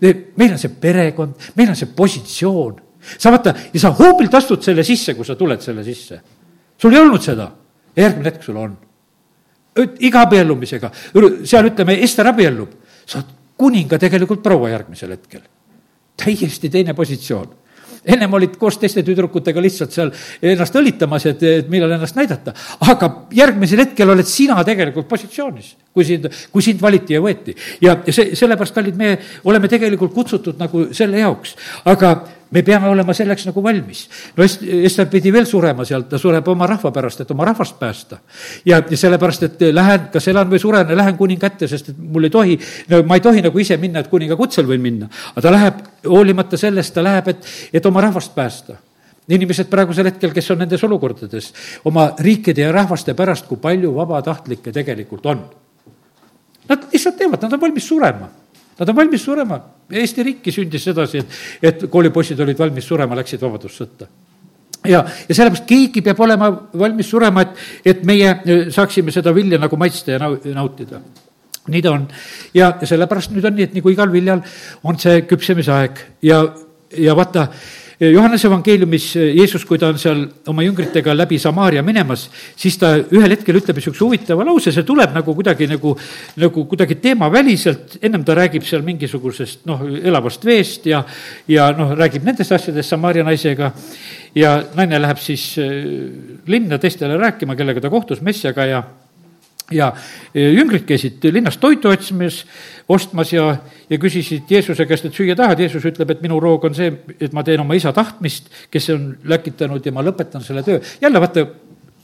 S1: meil on see perekond, meil on see positsioon. sa vaata, ja sa hoobilt astud selle sisse, kui sa tuled selle sisse sul ei olnud seda, järgmine hetk sul on. iga abiellumisega, seal ütleme, Ester abiellub, sa oled kuninga tegelikult proua järgmisel hetkel. täiesti teine positsioon ennem olid koos teiste tüdrukutega lihtsalt seal ennast õlitamas, et, et millal ennast näidata. aga järgmisel hetkel oled sina tegelikult positsioonis, kui sind, kui sind valiti ja võeti. ja, ja see, sellepärast, kallid, me oleme tegelikult kutsutud nagu selle jaoks. aga me peame olema selleks nagu valmis. no Est-, Ester pidi veel surema sealt, ta sureb oma rahva pärast, et oma rahvast päästa. ja, ja sellepärast, et lähen, kas elan või suren, lähen kuninga ette, sest et mul ei tohi, no ma ei tohi nagu ise minna, et kuninga kutsel võin minna. aga ta läheb, hoolimata sellest, ta läheb, et, et oma rahvast päästa inimesed praegusel hetkel, kes on nendes olukordades, oma riikide ja rahvaste pärast, kui palju vabatahtlikke tegelikult on. Nad lihtsalt teevad, nad on valmis surema Nad on valmis surema. Eesti riiki sündis sedasi, et, et koolipoisid olid valmis surema, läksid vabadussõtta ja, ja sellepärast keegi peab olema valmis surema, et, et meie e, saaksime seda vilja nagu maitsta ja nautida. nii ta on. ja, sellepärast nüüd on nii, et nagu igal viljal on see küpsemisaeg ja, ja vaata, Johannese evangeeliumis Jeesus, kui ta on seal oma jüngritega läbi Samaaria minemas, siis ta ühel hetkel ütleb niisuguse huvitava lause, see tuleb nagu kuidagi nagu, nagu kuidagi teemaväliselt, ennem ta räägib seal mingisugusest noh, elavast veest ja, ja noh, räägib nendest asjadest Samaaria naisega ja naine läheb siis äh, linna teistele rääkima, kellega ta kohtus Messiaga ja ja jüngrid käisid linnas toitu otsimas, ostmas ja, ja küsisid Jeesuse käest, et süüa tahad, Jeesus ütleb, et minu roog on see, et ma teen oma isa tahtmist, kes on läkitanud ja ma lõpetan selle töö. jälle vaata,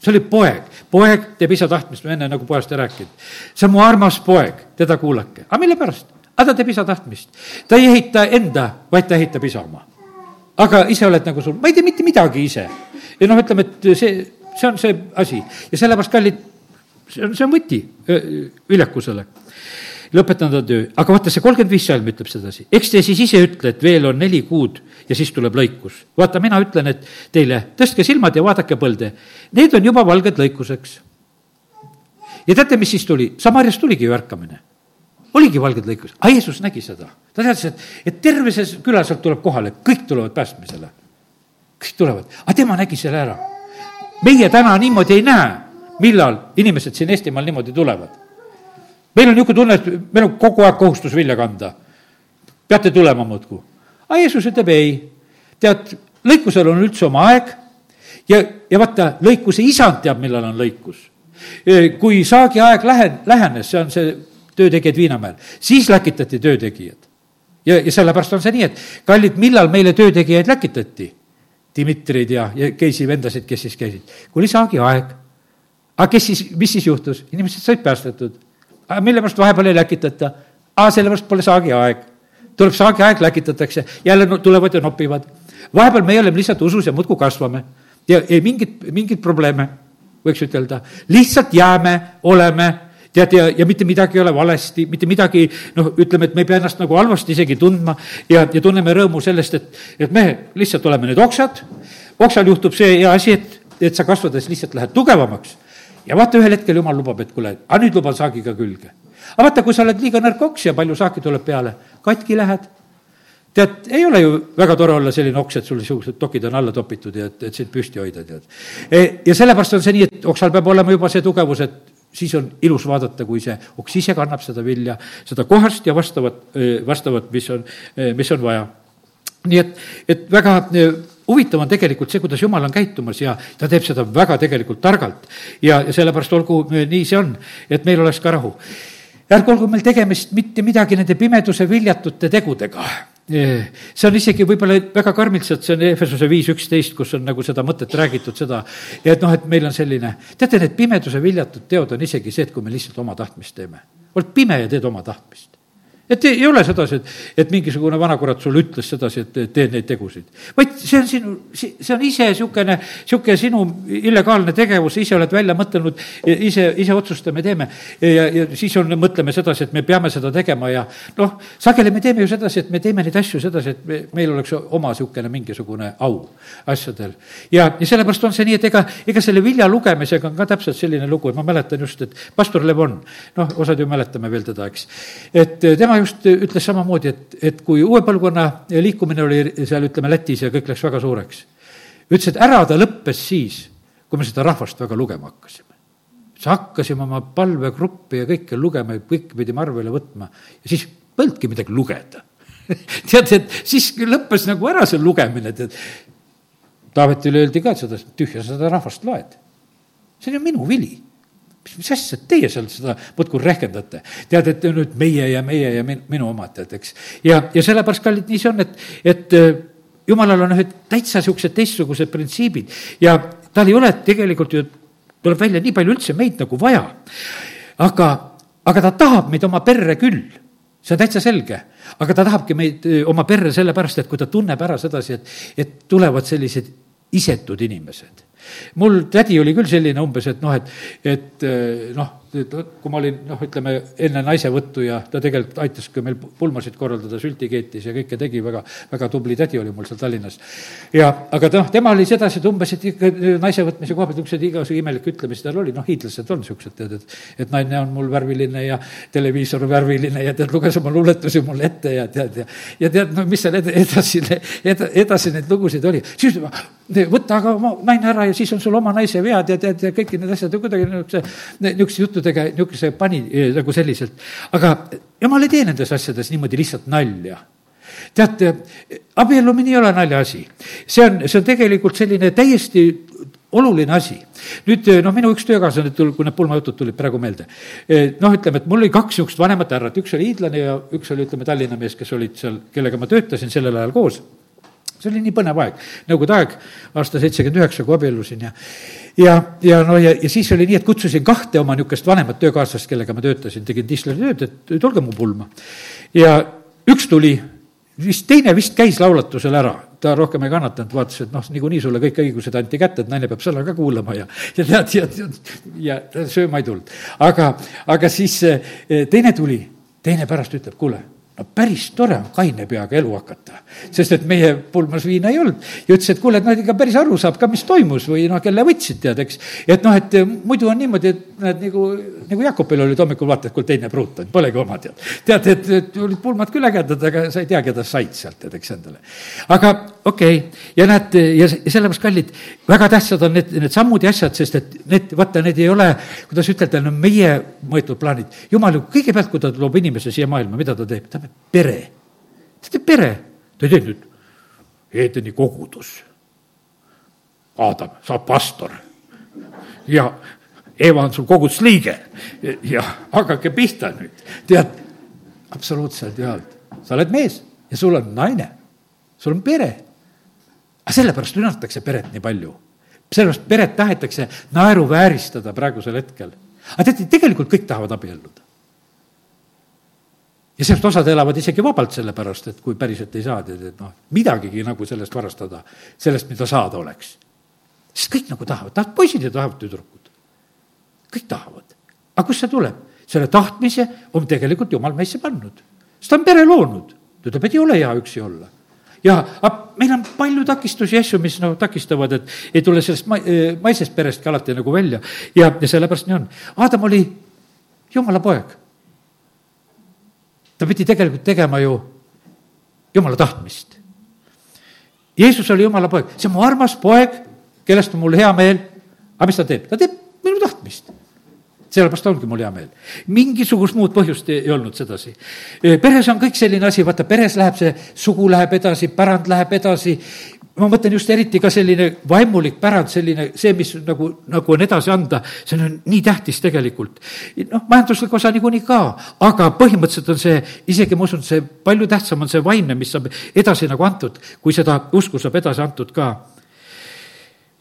S1: see oli poeg, poeg teeb isa tahtmist, ma enne nagu poest ei rääkinud. see on mu armas poeg, teda kuulake. aga mille pärast? aga ta teeb isa tahtmist. ta ei ehita enda, vaid ta ehitab isa oma. aga ise oled nagu sul, ma ei tee mitte midagi ise. ja noh, ütleme, et see, see on see asi ja sellepärast, kallid see on, see on võti viljakusele. lõpetan ta töö, aga vaata, see kolmkümmend viis salm ütleb sedasi, eks te siis ise ütle, et veel on neli kuud ja siis tuleb lõikus. vaata, mina ütlen, et teile tõstke silmad ja vaadake põlde, need on juba valged lõikuseks. ja teate, mis siis tuli? Samarias tuligi ju ärkamine oligi valged lõikus, aga Jeesus nägi seda. ta teadis, et, et terve see küla sealt tuleb kohale, kõik tulevad päästmisele. kõik tulevad, aga tema nägi selle ära. meie täna niimoodi ei näe millal inimesed siin Eestimaal niimoodi tulevad? meil on niisugune tunne, et meil on kogu aeg kohustus vilja kanda. peate tulema muudkui. aga Jeesus ütleb ei. tead, lõikusel on üldse oma aeg ja, ja vaata, lõikuse isand teab, millal on lõikus. kui saagi aeg lähen-, lähenes, see on see töötegijad Viinamäel, siis läkitati töötegijad. ja, ja sellepärast on see nii, et kallid, millal meile töötegijaid läkitati? Dmitrid ja, ja Keisi vendasid, kes siis käisid. kui oli saagiaeg, aga kes siis, mis siis juhtus? inimesed said päästetud. aga mille pärast vahepeal ei läkitata? aa, sellepärast pole saagiaeg. tuleb saagiaeg, läkitatakse, jälle tulevad ja nopivad. vahepeal meie oleme lihtsalt usus ja muudkui kasvame ja ei mingit, mingeid probleeme, võiks ütelda. lihtsalt jääme, oleme tead, ja, ja mitte midagi ei ole valesti, mitte midagi, noh, ütleme, et me ei pea ennast nagu halvasti isegi tundma ja, ja tunneme rõõmu sellest, et, et me lihtsalt oleme need oksad. oksal juhtub see hea asi, et, et sa kasvades lihtsalt lähed tugevamaks. Ja vaata, ühel hetkel jumal lubab, et kuule, aga nüüd luban saagiga külge. aga vaata, kui sa oled liiga nõrk oks ja palju saaki tuleb peale, katki lähed tead, ei ole ju väga tore olla selline oks, et sul niisugused dokid on alla topitud ja et, et sind püsti hoida, tead. E, ja sellepärast on see nii, et oksal peab olema juba see tugevus, et siis on ilus vaadata, kui see oks ise kannab seda vilja, seda kohast ja vastavat, e, vastavat, mis on, e, mis on vaja. nii et, et väga huvitav on tegelikult see, kuidas jumal on käitumas ja ta teeb seda väga tegelikult targalt. ja, ja sellepärast olgu, nii see on, et meil oleks ka rahu. ärgu olgu meil tegemist mitte midagi nende pimeduse viljatute tegudega see on isegi võib-olla väga karmilt, see on Efesuse viis üksteist, kus on nagu seda mõtet räägitud, seda, et noh, et meil on selline, teate, need pimeduse viljatud teod on isegi see, et kui me lihtsalt oma tahtmist teeme. oled pime ja teed oma tahtmist et ei ole sedasi, et, et mingisugune vanakurat sulle ütles sedasi, et tee neid tegusid. vaid see on sinu, see on ise niisugune, niisugune sinu illegaalne tegevus, ise oled välja mõtelnud, ise, ise otsustame, teeme. ja, ja siis on, mõtleme sedasi, et me peame seda tegema ja noh, sageli me teeme ju sedasi, et me teeme neid asju sedasi, et me, meil oleks oma niisugune mingisugune au asjadel. ja, ja sellepärast on see nii, et ega, ega selle vilja lugemisega on ka täpselt selline lugu, et ma mäletan just, et pastor Levon, noh, osad ju mäletame veel teda, eks, et tema tema just ütles samamoodi, et, et kui uue põlvkonna liikumine oli seal, ütleme, Lätis ja kõik läks väga suureks, ütles, et ära ta lõppes siis, kui me seda rahvast väga lugema hakkasime. siis hakkasime oma palvegruppi ja kõike lugema ja kõike pidime arvele võtma ja siis polnudki midagi lugeda tead, et siis lõppes nagu ära see lugemine, tead. Taavetile öeldi ka seda, tühja sa seda rahvast loed. see on ju minu vili mis, asja teie seal seda muudkui rehkendate? tead, et nüüd meie ja meie ja min, minu omad, tead, eks. ja, ja sellepärast, kallid, nii see on, et, et äh, jumalal on ühed täitsa niisugused teistsugused printsiibid ja tal ei ole tegelikult ju, tuleb välja nii palju üldse meid nagu vaja. aga, aga ta tahab meid oma perre küll see on täitsa selge, aga ta tahabki meid äh, oma perre sellepärast, et kui ta tunneb ära sedasi, et, et tulevad sellised isetud inimesed mul tädi oli küll selline umbes, et noh, et, et eh, noh, kui ma olin noh, ütleme enne naisevõttu ja ta tegelikult aitas ka meil pulmasid korraldada, sülti keetis ja kõike tegi, väga, väga tubli tädi oli mul seal Tallinnas. ja, aga noh, tema oli sedasi, et umbes, et ikka naise võtmise koha pealt niisuguseid igasugu imelikke ütlemisi tal oli, noh, hiidlased on niisugused, tead, et et naine on mul värviline ja televiisor värviline ja tead, luges oma luuletusi mulle ette ja tead, ja ja tead, no mis seal edasi, edasi, edasi neid lugusid oli, siis võta aga oma naine ära ja siis on sul oma naise vead ja tead, ja kõik need asjad ja kuidagi niisuguse, niisuguste juttudega niisuguse pani eh, nagu selliselt. aga jumal ei tee nendes asjades niimoodi lihtsalt nalja teate, abiellumine ei ole naljaasi. see on, see on tegelikult selline täiesti oluline asi. nüüd noh, minu üks töökaaslane, kui need pulmajutud tulid praegu meelde, eh, noh, ütleme, et mul oli kaks niisugust vanemat härrat, üks oli hiidlane ja üks oli, ütleme, Tallinna mees, kes olid seal, kellega ma töötasin sellel ajal koos see oli nii põnev aeg, nõukogude aeg, aasta seitsekümmend üheksa, kui abiellusin ja ja, ja no ja, ja siis oli nii, et kutsusin kahte oma niisugust vanemat töökaaslast, kellega ma töötasin, tegin tisleri tööd, et tulge mu pulma. ja üks tuli, vist teine vist käis laulatusel ära, ta rohkem ei kannatanud, vaatas, et noh, niikuinii sulle kõik õigused anti kätte, et naine peab sõna ka kuulama ja, ja tead, ja, ja, ja sööma ei tulnud. aga, aga siis eh, teine tuli, teine pärast ütleb, kuule no päris tore on kaine peaga elu hakata, sest et meie pulmas viina ei olnud. ja ütles, et kuule, et noh, ikka päris aru saab ka, mis toimus või noh, kelle võtsid, tead, eks. et noh, et muidu on niimoodi, et näed, nagu, nagu Jakobil olid hommikul vaata, et kuule, teine pruut on, polegi oma, tead. tead, et, et olid pulmad küll ägedad, aga sa ei tea, keda said sealt, tead, eks endale. aga okei okay., ja näed, ja sellepärast, kallid, väga tähtsad on need, need sammud ja asjad, sest et need, vaata, need ei ole, kuidas ütelda, no meie mõõtud plaanid. jumal ju kõigepealt, kui ta loob inimese siia maailma, mida ta teeb? ta pere. ta teeb pere, ta ei tee nüüd Edeni kogudus. Aadam saab pastor ja Eva on sul kogudusliige ja hakake pihta nüüd, tead, absoluutselt, Jumal, sa oled mees ja sul on naine, sul on pere. aga sellepärast rünnatakse peret nii palju. sellepärast peret tahetakse naeruvääristada praegusel hetkel. aga teate, tegelikult kõik tahavad abielluda. Ja sellest osad elavad isegi vabalt sellepärast, et kui päriselt ei saa, tead, et noh, midagigi nagu sellest varastada, sellest, mida saada oleks. sest kõik nagu tahavad, tahavad poisid ja tahavad tüdrukud. kõik tahavad. aga kust see tuleb? selle tahtmise on tegelikult jumal meisse pannud. sest ta on pere loonud. ta ütleb, et ei ole hea üksi olla ja meil on palju takistusi asju, mis nagu takistavad, et ei tule sellest ma-, maisest perestki alati nagu välja ja, ja sellepärast nii on. Adam oli jumala poeg. Ta pidi tegelikult tegema ju jumala tahtmist. Jeesus oli jumala poeg, see on mu armas poeg, kellest on mul hea meel. aga mis ta teeb? ta teeb minu tahtmist sellepärast ongi mul hea meel. mingisugust muud põhjust ei olnud sedasi. peres on kõik selline asi, vaata, peres läheb see, sugu läheb edasi, pärand läheb edasi, ma mõtlen just eriti ka selline vaimulik pärand, selline, see, mis nagu, nagu on edasi anda, see on nii tähtis tegelikult. noh, majanduslik osa niikuinii ka, aga põhimõtteliselt on see, isegi ma usun, see palju tähtsam on see vaimne, mis saab edasi nagu antud, kui seda usku saab edasi antud ka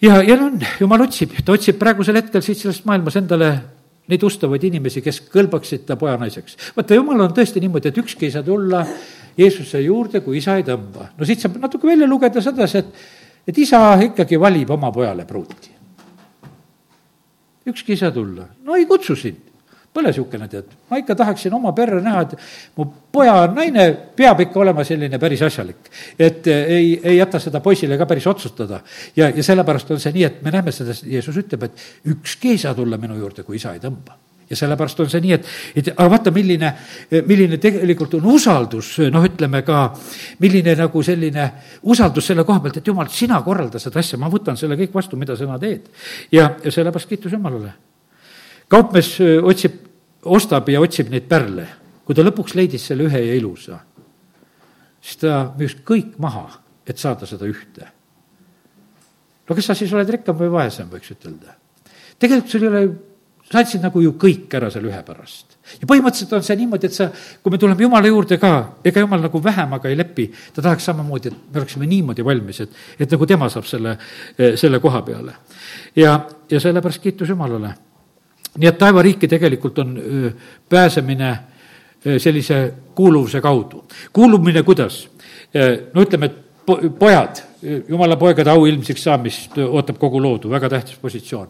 S1: ja, ja on, jumal otsib, ta otsib praegusel hetkel siit sellest maailmas endale neid ustavaid inimesi, kes kõlbaksid ta pojanaiseks. vaata, jumal on tõesti niimoodi, et ükski ei saa tulla Jeesuse juurde, kui isa ei tõmba. no siit saab natuke välja lugeda sedasi, et, et isa ikkagi valib oma pojale pruuti. ükski ei saa tulla, no ei kutsu sind pole niisugune, tead, ma ikka tahaksin oma perre näha, et mu poja naine peab ikka olema selline päris asjalik. et eh, ei, ei jäta seda poisile ka päris otsustada. ja, ja sellepärast on see nii, et me näeme seda, Jeesus ütleb, et ükski ei saa tulla minu juurde, kui isa ei tõmba ja sellepärast on see nii, et, et aga vaata, milline, milline tegelikult on usaldus, noh, ütleme ka, milline nagu selline usaldus selle koha pealt, et jumal, sina korralda seda asja, ma võtan selle kõik vastu, mida sina teed. ja, ja sellepärast kiitus Jumalale kaupmees otsib, ostab ja otsib neid pärle. kui ta lõpuks leidis selle ühe ja ilusa, siis ta müüs kõik maha, et saada seda ühte. no kas sa siis oled rikkam või vaesem, võiks ütelda. tegelikult sul ei ole, sa andsid nagu ju kõik ära selle ühe pärast. ja põhimõtteliselt on see niimoodi, et sa, kui me tuleme Jumala juurde ka, ega Jumal nagu vähemaga ei lepi, ta tahaks samamoodi, et me oleksime niimoodi valmis, et, et nagu tema saab selle, selle koha peale. ja, ja sellepärast kiitus Jumalale nii et taevariiki tegelikult on pääsemine sellise kuuluvuse kaudu. kuulumine kuidas? no ütleme, et pojad, jumala poegade auilmsiks saamist ootab kogu loodu, väga tähtis positsioon.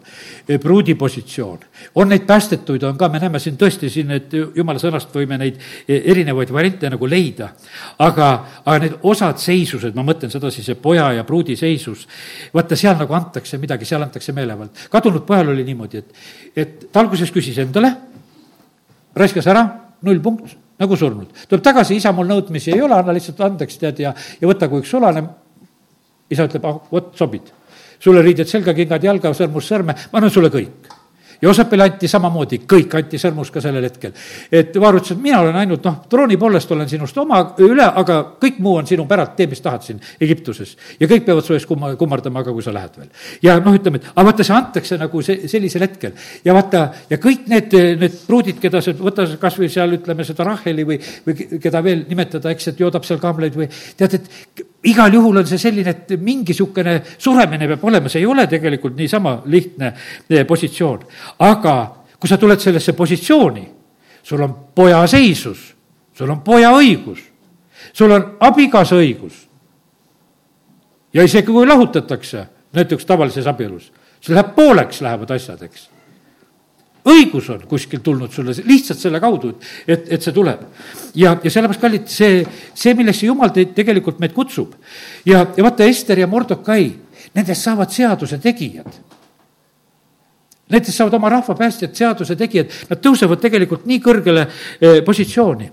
S1: pruudi positsioon, on neid päästetuid, on ka, me näeme siin tõesti siin, et jumala sõnast võime neid erinevaid variante nagu leida. aga, aga need osad seisused, ma mõtlen sedasi, see poja ja pruudi seisus, vaata, seal nagu antakse midagi, seal antakse meelevald. kadunud pojal oli niimoodi, et, et ta alguses küsis endale, raiskas ära, null punkt nagu surnud. tuleb tagasi, isa, mul nõudmisi ei ole, anna lihtsalt andeks, tead, ja, ja võta kui üks sulane. Isa ütleb, ah, vot sobid. sulle riided selga, kingad jalga, sõrmus sõrme, ma annan sulle kõik Joosepile anti samamoodi, kõik anti sõrmus ka sellel hetkel. et Vaar ütles, et mina olen ainult noh, trooni poolest olen sinust oma üle, aga kõik muu on sinu päralt, tee, mis tahad siin Egiptuses. ja kõik peavad su ees kumma, kummardama ka, kui sa lähed veel. ja noh, ütleme, et aga vaata, see antakse nagu see, sellisel hetkel. ja vaata, ja kõik need, need pruudid, keda sa, võta kas või seal ütleme seda Raheli või, või keda veel nimetada, eks, et joodab seal kaamleid või tead, et igal juhul on see selline, et mingi niisugune suremine peab olema, see ei ole tegelikult niisama lihtne eh, positsioon. aga kui sa tuled sellesse positsiooni, sul on poja seisus, sul on poja õigus, sul on abikaasa õigus. ja isegi kui lahutatakse, näiteks tavalises abielus, siis läheb pooleks, lähevad asjad, eks õigus on kuskilt tulnud sulle lihtsalt selle kaudu, et, et see tuleb. ja, ja sellepärast, kallid, see, see, millesse jumal teid tegelikult meid kutsub. ja, ja vaata, Ester ja Mordokai, nendest saavad seaduse tegijad. Nendest saavad oma rahva päästjad, seaduse tegijad, nad tõusevad tegelikult nii kõrgele eh, positsiooni.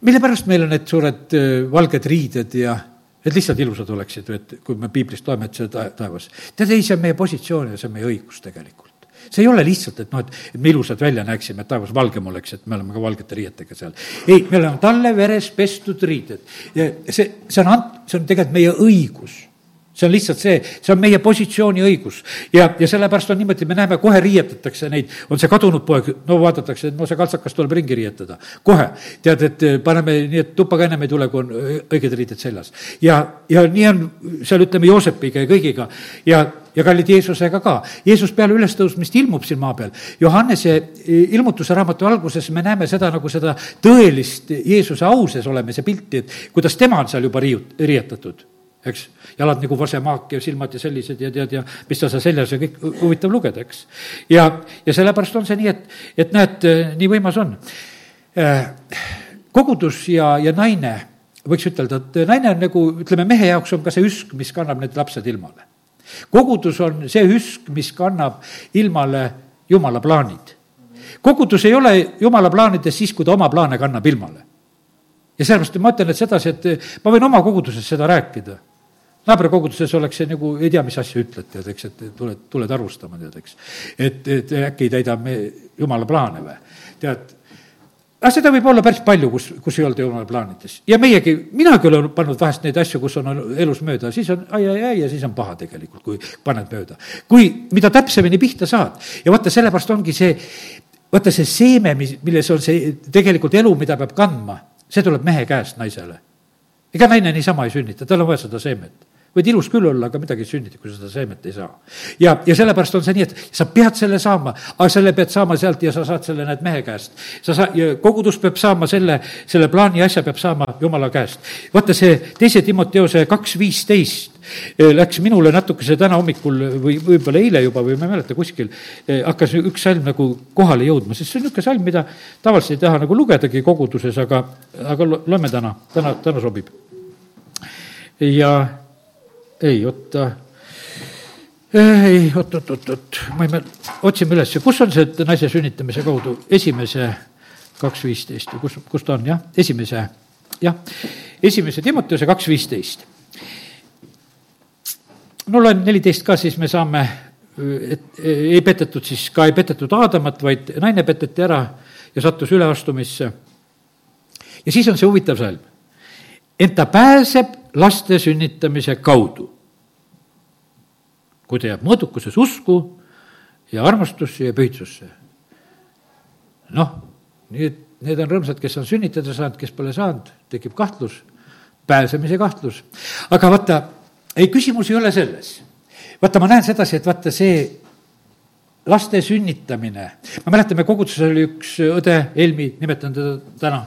S1: mille pärast meil on need suured eh, valged riided ja et lihtsalt ilusad oleksid, et kui me piiblist loeme, et see taevas. tead, ei, see on meie positsioon ja see on meie õigus tegelikult see ei ole lihtsalt, et noh, et, me ilusad välja näeksime, et taevas valgem oleks, et me oleme ka valgete riietega seal. ei, me oleme talle veres pestud riided see, see on ant-, see on tegelikult meie õigus see on lihtsalt see, see on meie positsiooni õigus. ja, ja sellepärast on niimoodi, me näeme, kohe riietatakse neid, on see kadunud poeg, no vaadatakse, et no see kaltsakas tuleb ringi riietada. kohe, tead, et paneme nii, et tuppa ka ennem ei tule, kui on õiged riided seljas. ja, ja nii on seal, ütleme, Joosepiga ja kõigiga ja, ja kallid Jeesusega ka. Jeesus peale ülestõusmist ilmub siin maa peal. Johannese ilmutuse raamatu alguses me näeme seda nagu seda tõelist Jeesuse au sees olemise pilti, et kuidas tema on seal juba riiut-, riietatud eks, jalad nagu vasemaak ja silmad ja sellised ja tead ja mis tal seal seljas ja kõik huvitav lugeda, eks. ja, ja sellepärast on see nii, et, et näed, nii võimas on. Äh, kogudus ja, ja naine, võiks ütelda, et naine on nagu, ütleme, mehe jaoks on ka see üsk, mis kannab need lapsed ilmale. kogudus on see üsk, mis kannab ilmale jumala plaanid. kogudus ei ole jumala plaanides siis, kui ta oma plaane kannab ilmale. ja sellepärast ma ütlen, et sedasi, et ma võin oma koguduses seda rääkida naabrikoguduses oleks see nagu, ei tea, mis asja ütled, tead, eks, et tuled, tuled arvustama, tead, eks. et, et äkki ei täida me jumala plaane või, tead. aga seda võib olla päris palju, kus, kus ei olda jumala plaanides. ja meiegi, minagi olen pannud vahest neid asju, kus on elus mööda, siis on ai-ai-ai ja siis on paha tegelikult, kui paned mööda. kui, mida täpsemini pihta saad ja vaata, sellepärast ongi see, vaata see seeme, mis, milles on see tegelikult elu, mida peab kandma, see tuleb mehe käest naisele ega naine niisama ei sünnita, tal on vaja seda seemet võid ilus küll olla, aga midagi ei sünnita, kui sa seda seemet ei saa. ja, ja sellepärast on see nii, et sa pead selle saama, aga selle pead saama sealt ja sa saad selle, näed, mehe käest. sa saa-, kogudus peab saama selle, selle plaani asja peab saama jumala käest. vaata see teise Timoteose kaks viisteist eh, läks minule natukese täna hommikul või võib-olla eile juba või ma ei mäleta, kuskil eh, hakkas üks salm nagu kohale jõudma, sest see on niisugune salm, mida tavaliselt ei taha nagu lugedagi koguduses, aga, aga loeme täna, täna, täna sobib. ja ei, oota ei, oot, oot, oot, oot, ma ei mäleta, otsime üles, kus on see naise sünnitamise kaudu esimese kaks viisteist? Või kus, kus ta on, jah, esimese, jah, esimese Timoteuse kaks viisteist. no loen neliteist ka, siis me saame, et ei petetud siis ka, ei petetud Aadamat, vaid naine peteti ära ja sattus üleastumisse. ja siis on see huvitav salm. ent ta pääseb laste sünnitamise kaudu. kui ta jääb mõõdukuses usku ja armastusse ja pühitsusse. noh, nii, need on rõõmsad, kes on sünnitada saanud, kes pole saanud, tekib kahtlus, pääsemise kahtlus. aga vaata, ei, küsimus ei ole selles. vaata, ma näen sedasi, et vaata see laste sünnitamine, ma mäletan, me koguduses oli üks õde, Helmi, nimetan teda täna,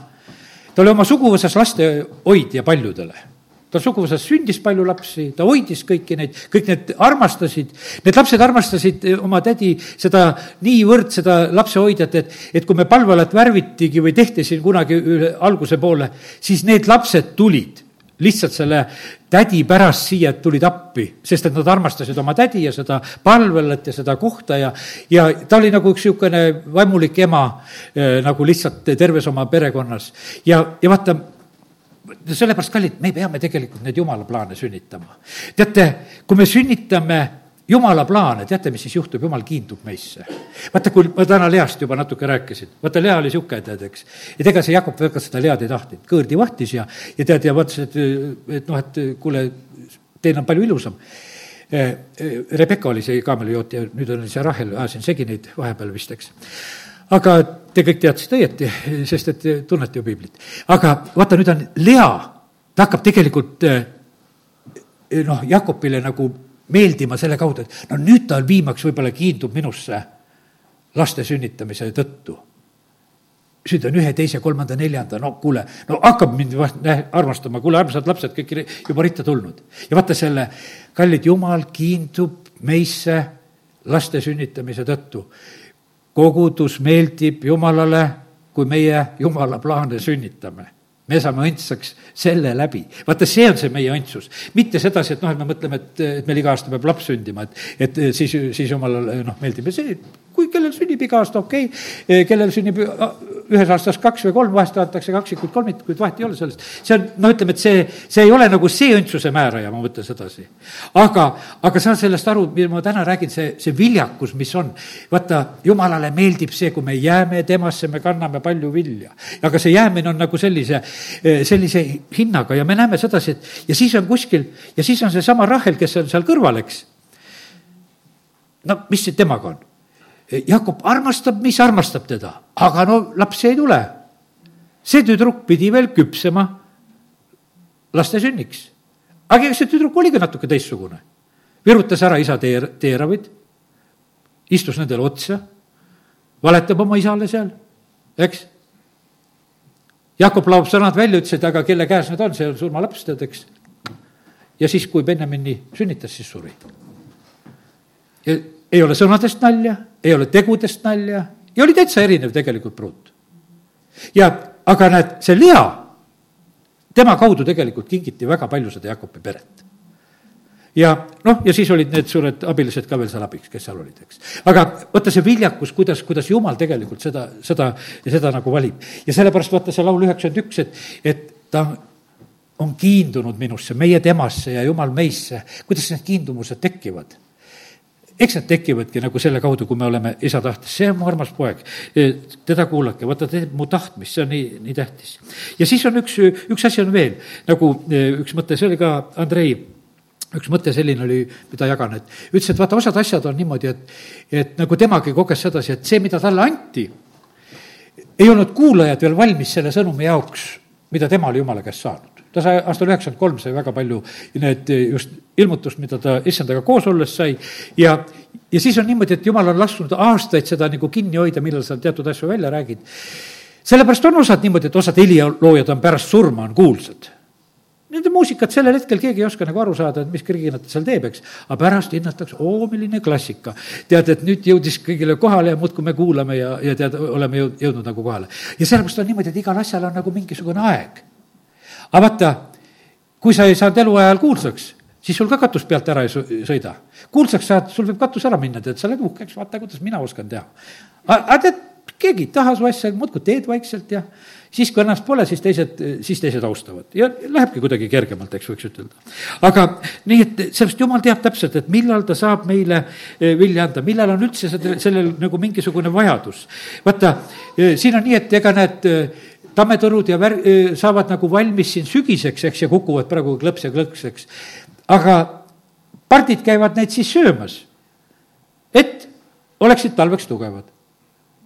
S1: ta oli oma suguvõsas lastehoidja paljudele ta suguvõsas sündis palju lapsi, ta hoidis kõiki neid, kõik need armastasid, need lapsed armastasid eh, oma tädi seda niivõrd, seda lapsehoidjat, et, et kui me palvealat värvitigi või tehti siin kunagi üle alguse poole, siis need lapsed tulid lihtsalt selle tädi pärast siia tulid appi, sest et nad armastasid oma tädi ja seda palvelat ja seda kohta ja, ja ta oli nagu üks niisugune vaimulik ema äh, nagu lihtsalt terves oma perekonnas. ja, ja vaata, sellepärast, kallid, me peame tegelikult neid jumala plaane sünnitama. teate, kui me sünnitame jumala plaane, teate, mis siis juhtub, jumal kiindub meisse. vaata, kui ma täna Least juba natuke rääkisin, vaata, Lea oli niisugune, tead, eks. et ega see Jakob väga seda Lead ei tahtnud, kõõrdi vahtis ja, ja tead, ja vaatas, et, et noh, et kuule, teil on palju ilusam. Rebecca oli see kaamelijoot ja nüüd on see Rahel, ajasin segi neid vahepeal vist, eks aga te kõik teadsite õieti, sest et tunnete ju piiblit. aga vaata, nüüd on Lea, ta hakkab tegelikult eh, noh, Jakobile nagu meeldima selle kaudu, et no nüüd ta viimaks võib-olla kiindub minusse laste sünnitamise tõttu. sündan ühe, teise, kolmanda, neljanda, no kuule, no hakkab mind armastama, kuule, armsad lapsed, kõik juba ritta tulnud. ja vaata selle, kallid, jumal kiindub meisse laste sünnitamise tõttu kogudus meeldib Jumalale, kui meie Jumala plaane sünnitame me saame õndsaks selle läbi. vaata, see on see meie õndsus. mitte sedasi, et noh, et me mõtleme, et, et meil iga aasta peab laps sündima, et, et siis, siis jumalale noh, meeldib ja see, kui kellel sünnib iga aasta, okei okay., kellel sünnib ühes aastas kaks või kolm, vahest antakse kaksikuid, kolmikuid, vahet ei ole sellest. see on, no ütleme, et see, see ei ole nagu see õndsuse määraja, ma mõtlen sedasi. aga, aga saa sellest aru, mida ma täna räägin, see, see viljakus, mis on. vaata, jumalale meeldib see, kui me jääme temasse, me kanname palju vilja. aga see jäämine on nagu sellise, sellise hinnaga ja me näeme sedasi, et ja siis on kuskil ja siis on seesama Rahel, kes on seal kõrval, eks. no mis temaga on? Jakob armastab, mis armastab teda, aga no lapsi ei tule. see tüdruk pidi veel küpsema laste sünniks. aga ega see tüdruk oligi natuke teistsugune. virutas ära isa teer-, teeravid, istus nendele otsa, valetab oma isale seal, eks. Jakob laob sõnad välja, ütles, et aga kelle käes need on, see on surmalaps, tead, eks. ja siis, kui Benjamini sünnitas, siis suri. ja ei ole sõnadest nalja, ei ole tegudest nalja ja oli täitsa erinev tegelikult pruut. ja, aga näed, see Lea, tema kaudu tegelikult kingiti väga palju seda Jakobi peret ja noh, ja siis olid need suured abilised ka veel seal abiks, kes seal olid, eks. aga vaata see viljakus, kuidas, kuidas jumal tegelikult seda, seda seda nagu valib. ja sellepärast vaata see laul üheksakümmend üks, et, et ta on kiindunud minusse, meie temasse ja jumal meisse. kuidas need kiindumused tekivad? Eks need tekivadki nagu selle kaudu, kui me oleme isa tahtes, see on mu armas poeg, teda kuulake, vaata, ta teeb mu tahtmist, see on nii, nii tähtis. ja siis on üks, üks asi on veel, nagu e, üks mõte, see oli ka Andrei üks mõte selline oli, mida jagan, et ütles, et vaata, osad asjad on niimoodi, et, et nagu temagi koges sedasi, et see, mida talle anti, ei olnud kuulajad veel valmis selle sõnumi jaoks, mida tema oli jumala käest saanud ta sai aastal üheksakümmend kolm sai väga palju need just ilmutust, mida ta issandaga koos olles sai ja, ja siis on niimoodi, et jumal on lasknud aastaid seda nagu kinni hoida, millal sa teatud asju välja räägid. sellepärast on osad niimoodi, et osad heliloojad on pärast surma, on kuulsad. Nende muusikat sellel hetkel keegi ei oska nagu aru saada, et mis kriginat ta seal teeb, eks. aga pärast hinnatakse, oo, milline klassika. tead, et nüüd jõudis kõigile kohale ja muudkui me kuulame ja, ja tead, oleme jõud-, jõudnud nagu kohale. ja sellepärast on niimoodi, et igal asjal on nagu mingisugune aeg aga vaata, kui sa ei saanud eluajal kuulsaks, siis sul ka katus pealt ära ei sõida. kuulsaks saad, sul võib katus ära minna, tead, sa oled uhkeks, vaata, kuidas mina oskan teha. aga tead, keegi ei taha su asja, muudkui teed vaikselt ja siis, kui ennast pole, siis teised, siis teised austavad ja lähebki kuidagi kergemalt, eks võiks ütelda. aga nii, et sellepärast jumal teab täpselt, et millal ta saab meile eh, vilja anda, millal on üldse selle, sellel nagu mingisugune vajadus. vaata, eh, siin on nii, et ega need eh, tammetõrud ja vär-, saavad nagu valmis siin sügiseks, eks, ja kukuvad praegu klõps ja klõks, eks. aga pardid käivad neid siis söömas, et oleksid talveks tugevad.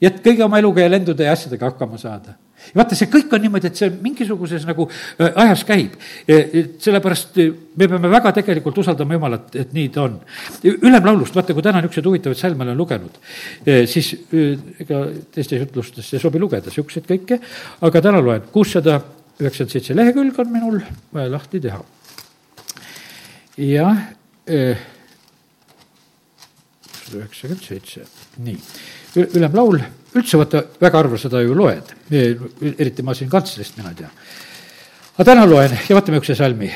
S1: ja et kõigi oma eluga ja lendude ja asjadega hakkama saada vaata, see kõik on niimoodi, et see mingisuguses nagu äh, ajas käib. sellepärast äh, me peame väga tegelikult usaldama Jumalat, et nii ta on. ülemlaulust, vaata, kui täna niisuguseid huvitavaid salme olen lugenud, äh, siis ega teistes jutlustes ei sobi lugeda niisuguseid kõike, aga täna loen kuussada üheksakümmend seitse lehekülg on minul vaja lahti teha. jah, üheksakümmend seitse, nii, ülemlaul üldse vaata, väga harva seda ju loed, eriti ma siin kantslist, mina ei tea. aga täna loen ja vaatame üks salmi,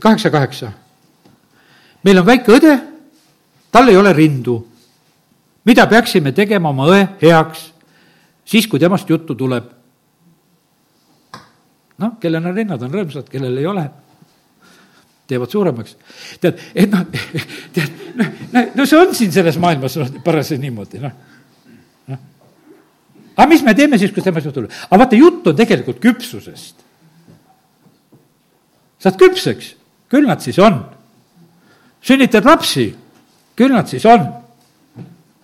S1: kaheksa, kaheksa. meil on väike õde, tal ei ole rindu. mida peaksime tegema oma õe heaks, siis kui temast juttu tuleb? noh, kellel on rinnad, on rõõmsad, kellel ei ole teevad suuremaks. tead, et noh, tead, noh, no see on siin selles maailmas parasjagu niimoodi, noh aga mis me teeme siis, kui temast juttu tuleb? aga vaata, jutt on tegelikult küpsusest. saad küpseks, küll nad siis on. sünnitad lapsi, küll nad siis on.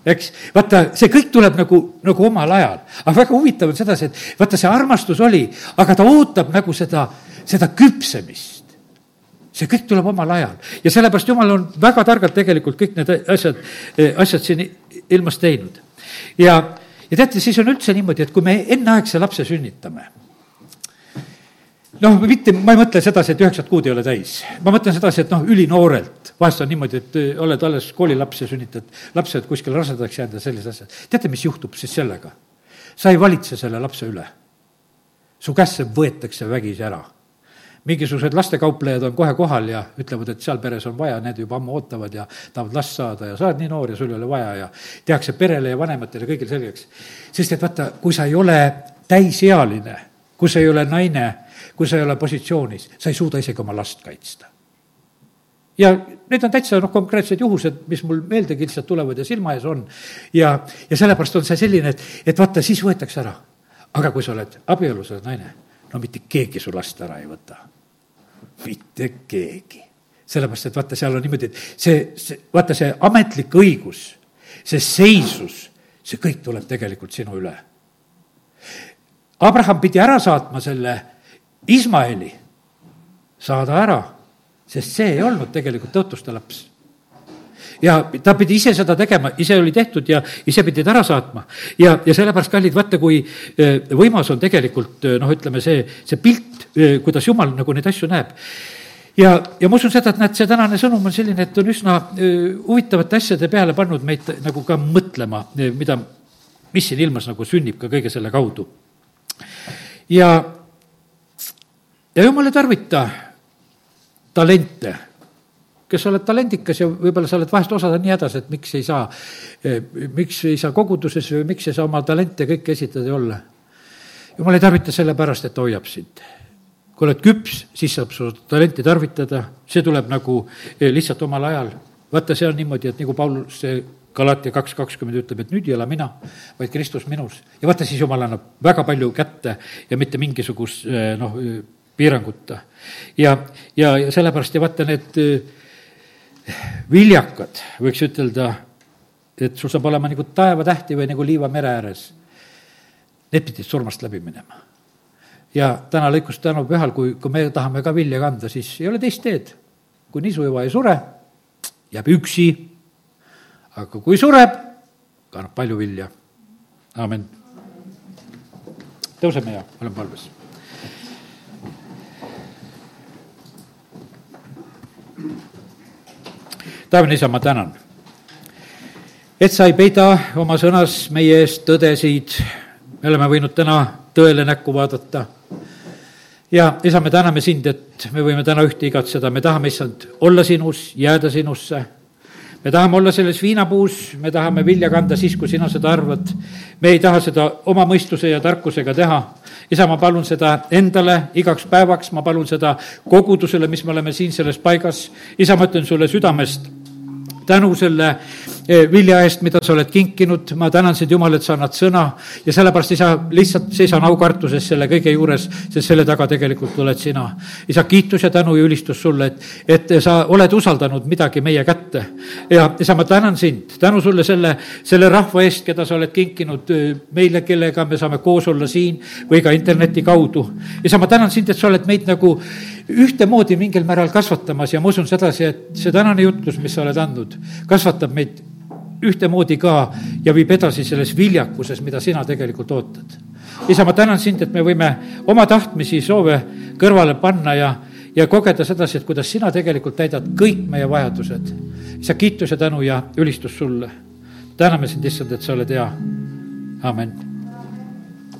S1: eks, vaata, see kõik tuleb nagu, nagu omal ajal. aga väga huvitav on sedasi, et vaata, see armastus oli, aga ta ootab nagu seda, seda küpsemist see kõik tuleb omal ajal ja sellepärast jumal on väga targalt tegelikult kõik need asjad, asjad siin ilmas teinud. ja ja teate, siis on üldse niimoodi, et kui me enneaegse lapse sünnitame, noh, mitte, ma ei mõtle sedasi, et üheksat kuud ei ole täis. ma mõtlen sedasi, et noh, ülinoorelt, vahest on niimoodi, et äh, oled alles koolilaps ja sünnitad lapsed kuskil rasedaks jäänud ja sellised asjad. teate, mis juhtub siis sellega? sa ei valitse selle lapse üle. su käest see võetakse vägisi ära mingisugused lastekauplejad on kohe kohal ja ütlevad, et seal peres on vaja, need juba ammu ootavad ja tahavad last saada ja sa oled nii noor ja sul ei ole vaja ja tehakse perele ja vanematele kõigile selgeks. sest et vaata, kui sa ei ole täisealine, kui sa ei ole naine, kui sa ei ole positsioonis, sa ei suuda isegi oma last kaitsta ja need on täitsa noh, konkreetsed juhused, mis mul meeldegi lihtsalt tulevad ja silma ees on. ja, ja sellepärast on see selline, et, et vaata, siis võetakse ära. aga kui sa oled abielus, oled naine, no mitte keegi su last ära ei võta. Mitte keegi. sellepärast, et vaata, seal on niimoodi, et see, see, vaata see ametlik õigus, see seisus, see kõik tuleb tegelikult sinu üle. Abraham pidi ära saatma selle Ismaeli, saada ära sest see ei olnud tegelikult tõotuste laps ja ta pidi ise seda tegema, ise oli tehtud ja ise pidi ta ära saatma. ja, ja sellepärast, kallid, vaata, kui eh, võimas on tegelikult eh, noh, ütleme see, see pilt, eh, kuidas jumal nagu neid asju näeb. ja, ja ma usun seda, et näed, see tänane sõnum on selline, et on üsna huvitavate asjade peale pannud meid nagu ka mõtlema, mida, mis siin ilmas nagu sünnib ka kõige selle kaudu. ja, ja jumal ei tarvita talente, kes sa oled talendikas ja võib-olla sa oled vahest osad on nii hädas, et miks ei saa, eh, miks ei saa koguduses või miks ei saa oma talente kõike esitada ja olla. jumal ei tarvita sellepärast, et ta hoiab sind. kui oled küps, siis saab su talenti tarvitada, see tuleb nagu eh, lihtsalt omal ajal. vaata, see on niimoodi, et nagu Paulus see Galatia kaks kakskümmend ütleb, et nüüd ei ela mina, vaid Kristus minus. ja vaata, siis Jumal annab väga palju kätte ja mitte mingisugust eh, noh, piiranguta. ja, ja, ja sellepärast ja vaata, need viljakad, võiks ütelda, et sul saab olema nagu taevatähti või nagu liiva mere ääres. Need pidid surmast läbi minema. ja täna lõikus tänupühal, kui, kui me tahame ka vilja kanda, siis ei ole teist teed. kui nisujuva ei sure, jääb üksi. aga kui sureb, kannab palju vilja. amin. tõuseme ja oleme palves taevane isa, ma tänan, et sa ei peida oma sõnas meie eest tõdesid. me oleme võinud täna tõele näkku vaadata. ja isa, me täname sind, et me võime täna ühte igatseda, me tahame, issand, olla sinus, jääda sinusse me tahame olla selles viinapuus, me tahame vilja kanda siis, kui sina seda arvad. me ei taha seda oma mõistuse ja tarkusega teha. isa, ma palun seda endale igaks päevaks, ma palun seda kogudusele, mis me oleme siin selles paigas. isa, ma ütlen sulle südamest tänu selle eh, vilja eest, mida sa oled kinkinud, ma tänan sind, Jumal, et sa annad sõna ja sellepärast, isa, lihtsalt seisan aukartuses selle kõige juures, sest selle taga tegelikult oled sina. isa, kiitus ja tänu ja ülistus sulle, et, et sa oled usaldanud midagi meie kätte. ja isa, ma tänan sind, tänu sulle selle, selle rahva eest, keda sa oled kinkinud eh, meile, kellega me saame koos olla siin või ka interneti kaudu. isa, ma tänan sind, et sa oled meid nagu ühtemoodi mingil määral kasvatamas ja ma usun sedasi, et see tänane jutlus, mis sa oled andnud, kasvatab meid ühtemoodi ka ja viib edasi selles viljakuses, mida sina tegelikult ootad. isa, ma tänan sind, et me võime oma tahtmisi, soove kõrvale panna ja, ja kogeda sedasi, et kuidas sina tegelikult täidad kõik meie vajadused. isa, kiitus ja tänu ja ülistus sulle. täname sind, issand, et sa oled hea. amin